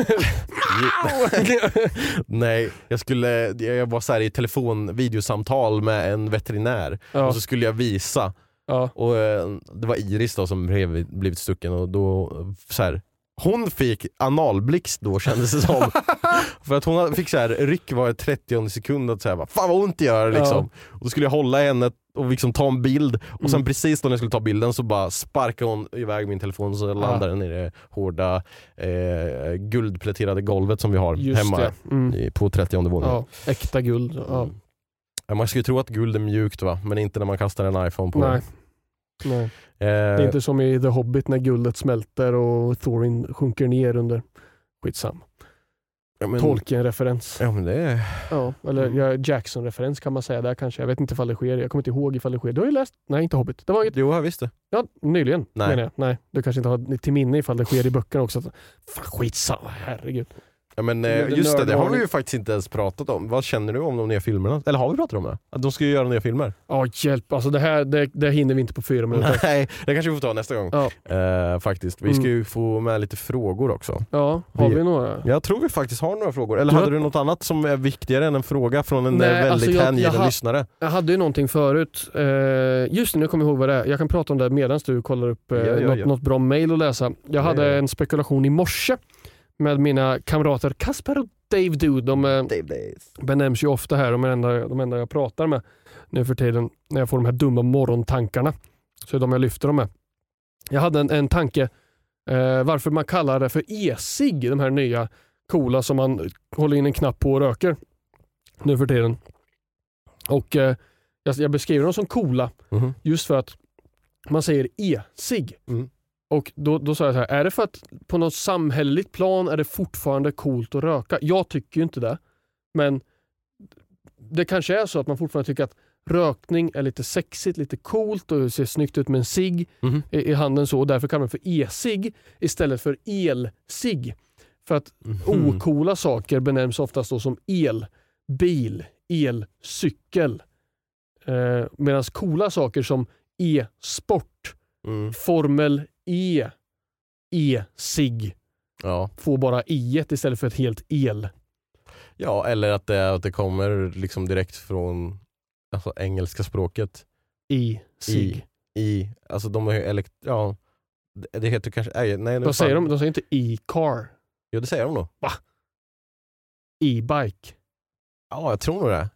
Nej, jag, skulle, jag var så här i telefonvideosamtal med en veterinär Ja. och så skulle jag visa. Ja. Och eh, Det var Iris då som blev, blivit stucken och då så här, hon fick analblixt då kändes det som. För att hon fick så här, ryck var 30 sekund att säga fan vad ont det gör liksom. Och då skulle jag hålla henne och liksom ta en bild och sen Mm. precis när jag skulle ta bilden så bara sparkade hon iväg min telefon så landade den i det hårda eh, guldpläterade golvet som vi har Just hemma. Mm. i, på 30 våningen. Ja, äkta guld. Ja. Ja, man skulle tro att guld är mjukt va, men inte när man kastar en iPhone på Nej. Det. Nej. Eh, Det är inte som i The Hobbit när guldet smälter och Thorin sjunker ner under. Skitsam. ja, men, Tolkien-referens. Ja men det är... Ja, eller ja, Jackson-referens kan man säga där kanske. Jag vet inte ifall det sker. Jag kommer inte ihåg ifall det sker. Du har ju läst? Nej, inte Hobbit. Det var inget. Jo jag visste. Ja, nyligen Nej. menar jag. Nej, du kanske inte har till minne ifall det sker i böckerna också. Fan, skitsamma, herregud. Ja, men eh, just det, det har vi ju faktiskt inte ens pratat om. Vad känner du om de nya filmerna? Eller har vi pratat om det? Att de ska ju göra nya filmer? Ja, hjälp. Alltså det här det, det hinner vi inte på fyra minuter. Nej, det kanske vi får ta nästa gång. Ja. Eh, faktiskt. Vi ska Mm. ju få med lite frågor också. Ja, har Vi- vi några? Jag tror vi faktiskt har några frågor. Eller Du hade har- du något annat som är viktigare än en fråga från en Nej, eh, väldigt alltså hängiven har- lyssnare? Jag hade ju någonting förut. Eh, just nu kommer jag ihåg vad det är. Jag kan prata om det medan du kollar upp eh, Ja, ja, något, något bra mail att läsa. Jag hade en spekulation i morse med mina kamrater Kasper och Dave Dude. De eh, benämns ju ofta här, de är enda, de enda jag pratar med nu för tiden när jag får de här dumma morgontankarna. Så är de jag lyfter dem med. Jag hade en, en tanke eh, varför man kallar det för e-cigg, de här nya coola som man håller in en knapp på och röker nu för tiden. Och eh, jag, jag beskriver dem som coola Mhm. just för att man säger e-cigg. Mm. Och då, då sa jag så här, är det för att på något samhälleligt plan är det fortfarande coolt att röka? Jag tycker ju inte det. Men det kanske är så att man fortfarande tycker att rökning är lite sexigt, lite coolt och ser snyggt ut med en cigg Mhm. i, i handen så och därför kallar man det för e-cigg istället för el-cigg. För att Mhm. ocoola saker benämns oftast då som el, bil, elcykel. Eh, Medan coola saker som e-sport, Mm. Formel E, e-cigg Ja. får bara i istället för ett helt el. ja, eller att det, att det kommer liksom direkt från alltså, engelska språket. E-cigg. I, i, alltså de har ju elekt... Ja, det, heter kanske... Nej, nej, nu De säger, de, de säger inte e-car, Jo, det säger de nog. e-bike. Ja, jag tror nog det.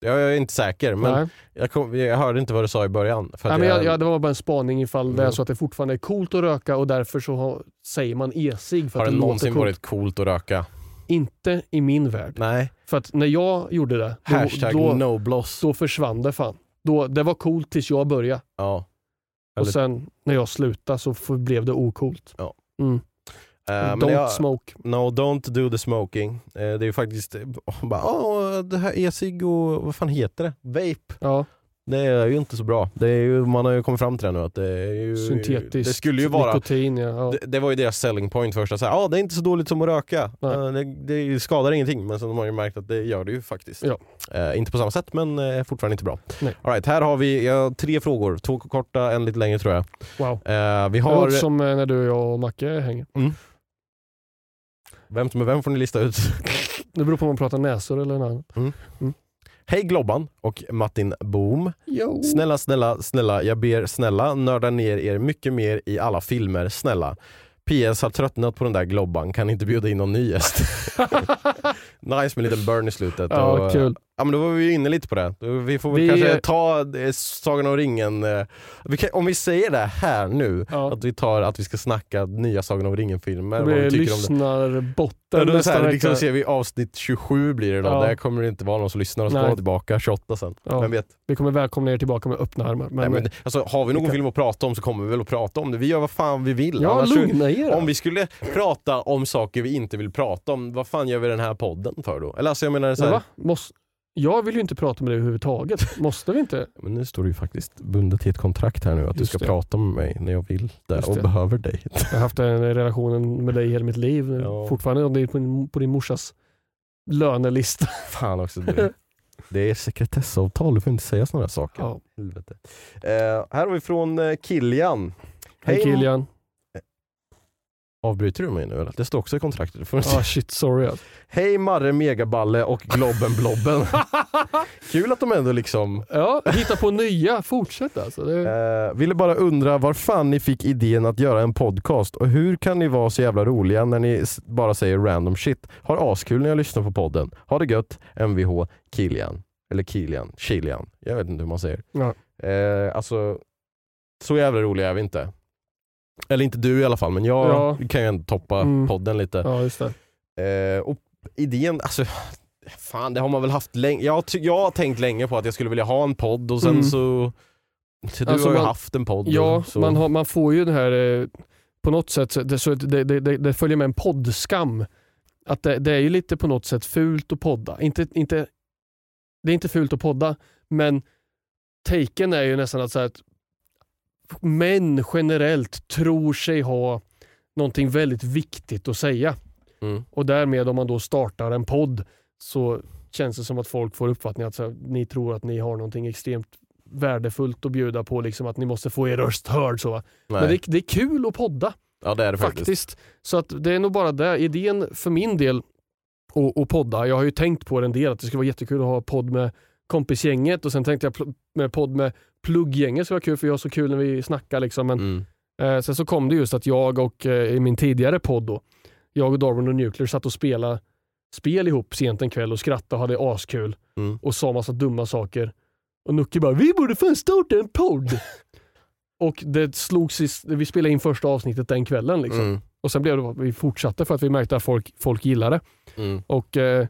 Jag är inte säker, men jag, kom, jag hörde inte vad du sa i början. Nej, men jag, jag, det var bara en spaning ifall det är Mm. så att det fortfarande är coolt att röka och därför så har, säger man e-cigg. Har att det det någonsin coolt. varit coolt att röka? Inte i min värld. Nej. För att när jag gjorde det, då, Hashtag då, nobloss. då försvann det fan. Då, det var coolt tills jag började. Ja. Och sen när jag slutade så blev det ocoolt. Ja. Mm. Eh, Don't jag- smoke. No, don't do the smoking. Eh, det är ju faktiskt, eh, bara, Åh, det här e-cigg och vad fan heter det? Vape. Ja. Det är ju inte så bra. Det är ju, man har ju kommit fram till det nu att det är ju... Syntetiskt Det skulle ju vara... nikotin. Ja. Ja. Det, det var ju deras selling point först, att säga, ah, det är inte så dåligt som att röka. Eh, det, det skadar ingenting, men sen har man ju märkt att det gör det ju faktiskt. Ja. Eh, inte på samma sätt, men eh, fortfarande inte bra. Nej. All right, här har vi ja, tre frågor, två korta, en lite längre tror jag. Wow. Vi Det har... låter som när du, jag och Macke hänger. Vem som är vem får ni lista ut. Det beror på om man pratar näsor eller något annat. Hej Globban och Martin Boom. Jo. Snälla, snälla, snälla, jag ber snälla nörda ner er mycket mer i alla filmer, snälla. PS har tröttnat på den där Globban, kan inte bjuda in någon ny gäst. nice med en liten burn i slutet. Ja, och, kul. Ja, men då var vi ju inne lite på det. Vi får väl Vi- kanske ta eh, Sagan om ringen. eh, Vi kan, om vi säger det här nu, Ja. att vi tar att vi ska snacka nya Sagan om ringen-filmer. Det vad vi det. lyssnarbotten Ja, nästa här, vecka. liksom ser vi avsnitt 27 blir det då. Ja. Där kommer det inte vara någon som lyssnar och så kommer tillbaka 28 sen. Ja. Vem vet? Vi kommer välkomna er tillbaka med öppna armar. Men, Nej, men, alltså, har vi någon kan- film att prata om så kommer vi väl att prata om det. Vi gör vad fan vi vill. ja, Annars lugna er. om vi skulle prata om saker vi inte vill prata om, vad fan gör vi den här podden för då? Eller alltså jag menar så här, va? Måste, jag vill ju inte prata med dig överhuvudtaget. Måste vi inte? men nu står du ju faktiskt bundet till ett kontrakt här nu att du Just ska det. prata med mig när jag vill det och behöver dig. Jag har haft den relationen med dig hela mitt liv. Ja. Fortfarande om det är på din, på din morsas lönelista. Fan också. Det, det är sekretessavtal, du får inte säga sådana saker. Ja. Helvete. Eh, här har vi från eh, Kilian. Hej Kilian. Avbryter du mig nu eller? Det står också i kontraktet. Får Ah shit, sorry. Hej Marre Megaballe och Globben Blobben. Kul att de ändå liksom Ja, hitta på nya. Fortsätt alltså. Det, eh, ville bara undra var fan ni fick idén att göra en podcast och hur kan ni vara så jävla roliga när ni bara säger random shit? Har askul när jag lyssnar på podden. Ha det gött, Mvh Kilian. Eller Kilian, Kilian. Jag vet inte hur man säger. ja. Eh, alltså, så jävla roliga är vi inte. Eller inte du i alla fall, men jag Ja. kan ju ändå toppa Mm. podden lite. ja, just det. Eh, och idén, alltså fan det har man väl haft länge. Jag, jag har tänkt länge på att jag skulle vilja ha en podd och sen Mm. så, så du Alltså, har ju man- haft en podd. Ja, så. man, har, man får ju den här, eh, på något sätt, så det, så det, det, det följer med en poddskam. Att det, det är ju lite på något sätt fult att podda. Inte, inte, det är inte fult att podda, men taken är ju nästan att, så här att män generellt tror sig ha någonting väldigt viktigt att säga. Mm. Och därmed om man då startar en podd så känns det som att folk får uppfattningen att så här, ni tror att ni har någonting extremt värdefullt att bjuda på, liksom att ni måste få er röst hörd. Så. Nej. Men det, det är kul att podda ja det är det faktiskt. faktiskt. Så att det är nog bara det. Idén för min del att, att podda, jag har ju tänkt på det en del att det skulle vara jättekul att ha podd med kompisgänget och sen tänkte jag med podd med plugggänget skulle vara kul för jag har så kul när vi snackar. Liksom. Men, Mm. eh, sen så kom det just att jag och eh, i min tidigare podd då, jag och Darwin och Nuclear satt och spelade spel ihop sent en kväll och skrattade och hade askul Mm. och sa massa dumma saker. Och Nucke bara, vi borde fan starta en podd. och det slogs i, vi spelade in första avsnittet den kvällen. Liksom. Mm. Och sen blev det vi fortsatte för att vi märkte att folk, folk gillade det. Mm. Och eh,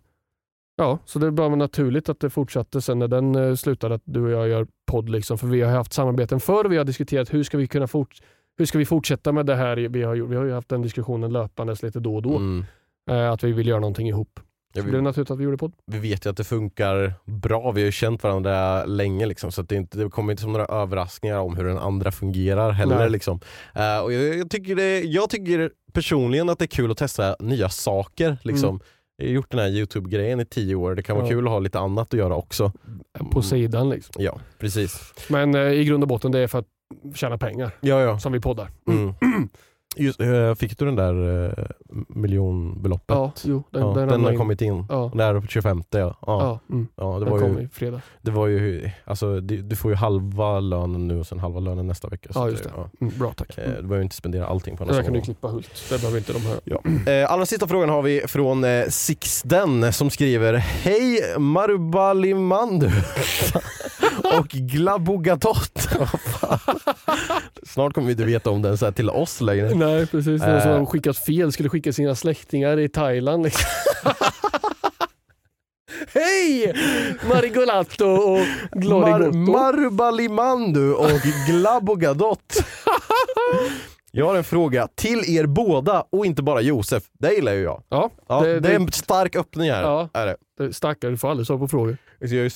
Ja, så det är bara naturligt att det fortsatte sen när den eh, slutade att du och jag gör podd. Liksom, för vi har haft samarbeten förr vi har diskuterat hur ska vi kunna fort, hur ska vi fortsätta med det här vi har gjort. Vi har ju haft den diskussionen löpandes lite då och då. Mm. Eh, att vi vill göra någonting ihop. Så det blev naturligt att vi gjorde podd. vi vet ju att det funkar bra, vi har ju känt varandra länge liksom, så att det, inte, det kommer inte som några överraskningar om hur den andra fungerar heller. Liksom. Eh, och jag, jag, tycker det, jag tycker personligen att det är kul att testa nya saker. Liksom. Jag har gjort den här Youtube-grejen i tio år, det kan vara Mm. Ja. kul att ha lite annat att göra också. På sidan liksom. Ja, precis. Men eh, i grund och botten det är för att tjäna pengar Ja, ja. som vi poddar. Mm. Just, eh, fick du den där eh, miljonbeloppet? Ja, jo, den, Ja, den, den, har in. kommit in. Ja. På 25 ja. ja. Ja, mm. ja det, den var kom ju, i fredag. det var ju, alltså du, du får ju halva lönen nu och sen halva lönen nästa vecka. Ja, just det. ja. Mm, bra tack. Mm. Du behöver inte spendera allting på en Det där kan du klippa Hult. Det behöver inte de höra. Ja. Eh, allra sista frågan har vi från eh, Sixten som skriver Hej Marubalimandu och Glabogatot. Snart kommer vi inte veta om den så till oss längre. Nej precis, någon som Eh. har skickat fel skulle skicka sina släktingar i Thailand. Liksom. Hej! Marigolato och Mar- Glorigotto. Marubalimandu och Glabogadot. Jag har en fråga till er båda och inte bara Josef. Det gillar ju jag. ja, Ja, det, det, är det, en stark öppning här. Ja. Är det. det, stackare, du får aldrig svar på frågor. Jag har ju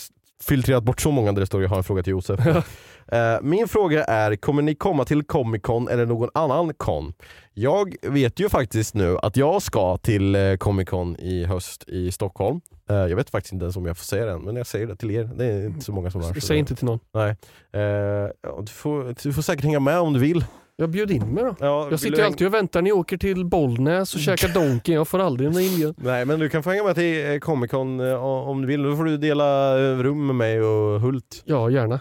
filtrerat bort så många där det står jag har en fråga till Josef. Eh, Min fråga är, kommer ni komma till Comic Con eller någon annan con? Jag vet ju faktiskt nu att jag ska till eh, Comic Con i höst i Stockholm. Eh, Jag vet faktiskt inte ens om jag får säga det än, men jag säger det till er. Det är inte så många som hör. Säg inte till någon. Nej. Du, får, du får säkert hänga med om du vill. Jag bjöd in mig då. Ja, Jag sitter ju alltid och väntar. Ni åker till Bollnäs och käkar Donken. Jag får aldrig en inbjudan. Nej men du kan få hänga med till Comic Con om du vill. Då får du dela rum med mig och Hult. Ja, gärna.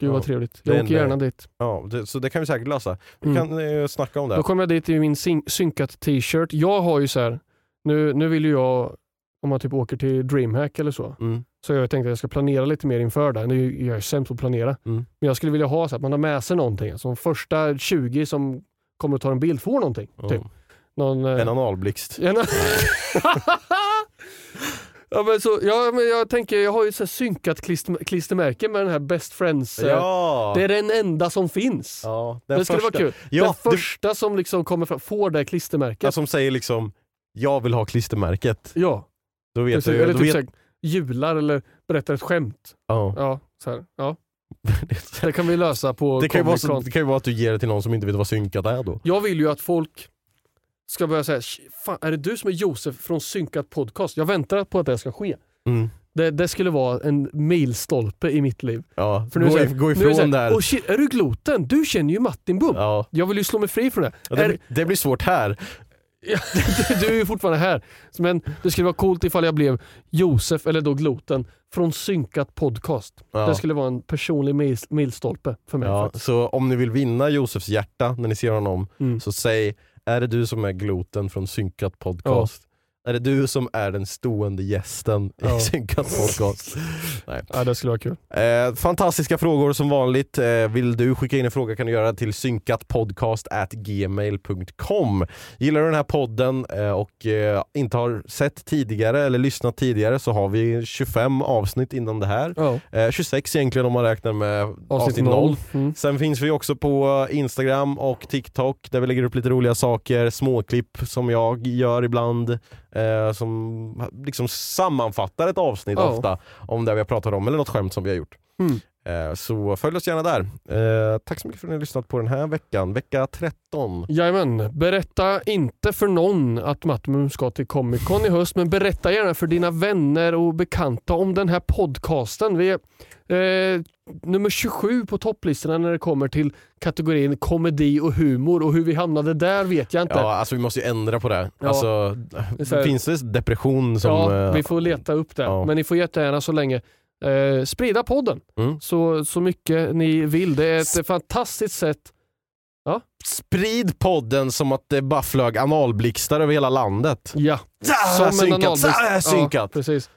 Gud Ja, vad trevligt. det är Jag åker en- gärna dit. Ja, det, så det kan vi säkert lösa. Vi Mm. kan eh, snacka om det. Då kommer jag dit i min syn- synkat t-shirt. Jag har ju så här, nu, nu vill ju jag, om man typ åker till DreamHack eller så, Mm. så jag tänkte att jag ska planera lite mer inför det. Nu är jag är sämst på att planera. Mm. Men jag skulle vilja ha så att man har med sig någonting. Alltså de första 20 som kommer att ta en bild får någonting. Ja. Typ. Någon, eh, En analblixt. en- ja, men så, ja, men jag tänker, jag har ju så här synkat klister, klistermärke med den här Best Friends. eh, Ja! Det är den enda som finns. ja Det skulle vara kul. Ja, den första som liksom kommer fram får det klistermärket. Ja, som säger liksom jag vill ha klistermärket. ja. Då vet Precis, du. eller Då typ vet, såhär, jular eller berättar ett skämt. ja. Ja, så här, ja. Det kan vi lösa på det, kan ju vara Comic så, det kan ju vara att du ger det till någon som inte vet vad synkat är då. Jag vill ju att folk ska börja säga, fan är det du som är Josef från Synkat Podcast? Jag väntar på att det ska ske. Mm. Det, det skulle vara en milstolpe i mitt liv. Ja, För nu gå, det här- gå nu är det ifrån så här, där. "Åh shit, är du Gloten? Du känner ju Martin Bum. Ja. Jag vill ju slå mig fri från det. Ja, det, Är- blir- det blir svårt här. Du är ju fortfarande här. Men det skulle vara coolt ifall jag blev Josef, eller då Gloten, från Synkat Podcast. Ja. Det skulle vara en personlig mil- milstolpe för mig. Ja, så om ni vill vinna Josefs hjärta när ni ser honom, Mm. så säg, är det du som är Gloten från Synkat Podcast? Är det du som är den stående gästen Ja. i Synkat Podcast? Nej. Ja, det skulle vara kul. Eh, fantastiska frågor som vanligt. Eh, vill du skicka in en fråga kan du göra det till synkatpodcast@gmail.com. Gillar du den här podden eh, och eh, inte har sett tidigare eller lyssnat tidigare så har vi 25 avsnitt innan det här. Ja. Eh, 26 egentligen om man räknar med avsnitt, Avsnitt 0. noll. Mm. Sen finns vi också på Instagram och TikTok där vi lägger upp lite roliga saker, småklipp som jag gör ibland. Eh, som liksom sammanfattar ett avsnitt Ja. ofta om det vi har pratat om eller något skämt som vi har gjort. Mm. Eh, så följ oss gärna där. Eh, tack så mycket för att ni har lyssnat på den här veckan, vecka 13. Jajamän, berätta inte för någon att Matmum ska till Comic Con i höst, men berätta gärna för dina vänner och bekanta om den här podcasten. Vi är eh, nummer 27 på topplistorna när det kommer till kategorin komedi och humor och hur vi hamnade där vet jag inte. Ja, alltså vi måste ju ändra på det. Ja. Alltså, här- finns det depression som... ja, eh, vi får leta upp det. ja. Men ni får jättegärna så länge eh, sprida podden Mm. så, så mycket ni vill. Det är ett fantastiskt sätt. Sprid podden som att det bara flög analblixtar över hela landet. Ja, Ah, synkat, analblixt. ah, synkat. Ja, precis.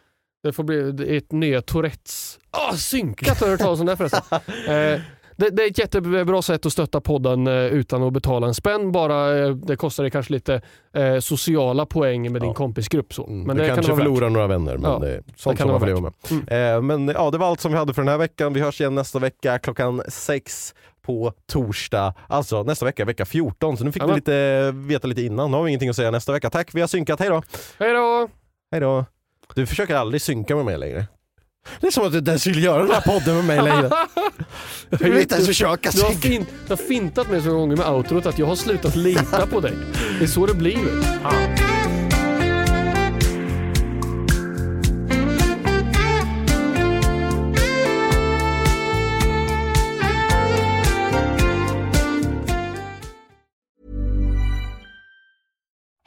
Det får bli det ett nya Tourettes. Ah, synkat har jag hört talas om det förresten. eh, det, det är ett jättebra sätt att stötta podden eh, utan att betala en spänn. Bara, eh, det kostar dig kanske lite sociala poäng med din kompisgrupp. Så. Men Men du det kan kanske värt. förlorar några vänner, men Ja, det är det sånt kan som man får leva med. Eh, men ja, det var allt som vi hade för den här veckan. Vi hörs igen nästa vecka klockan sex på torsdag. Alltså nästa vecka, vecka 14. Så nu fick vi Jajamän. lite, veta lite innan. Nu har vi ingenting att säga nästa vecka. Tack, vi har synkat. Hej då! Hej då! Hej då! Du försöker aldrig synka med mig längre. Det är som att du inte ens vill göra den här podden med mig längre. Du vill inte ens försöka Du har, fin, du har fintat mig så många gånger med outrot att jag har slutat lita på dig. Det är så det blir.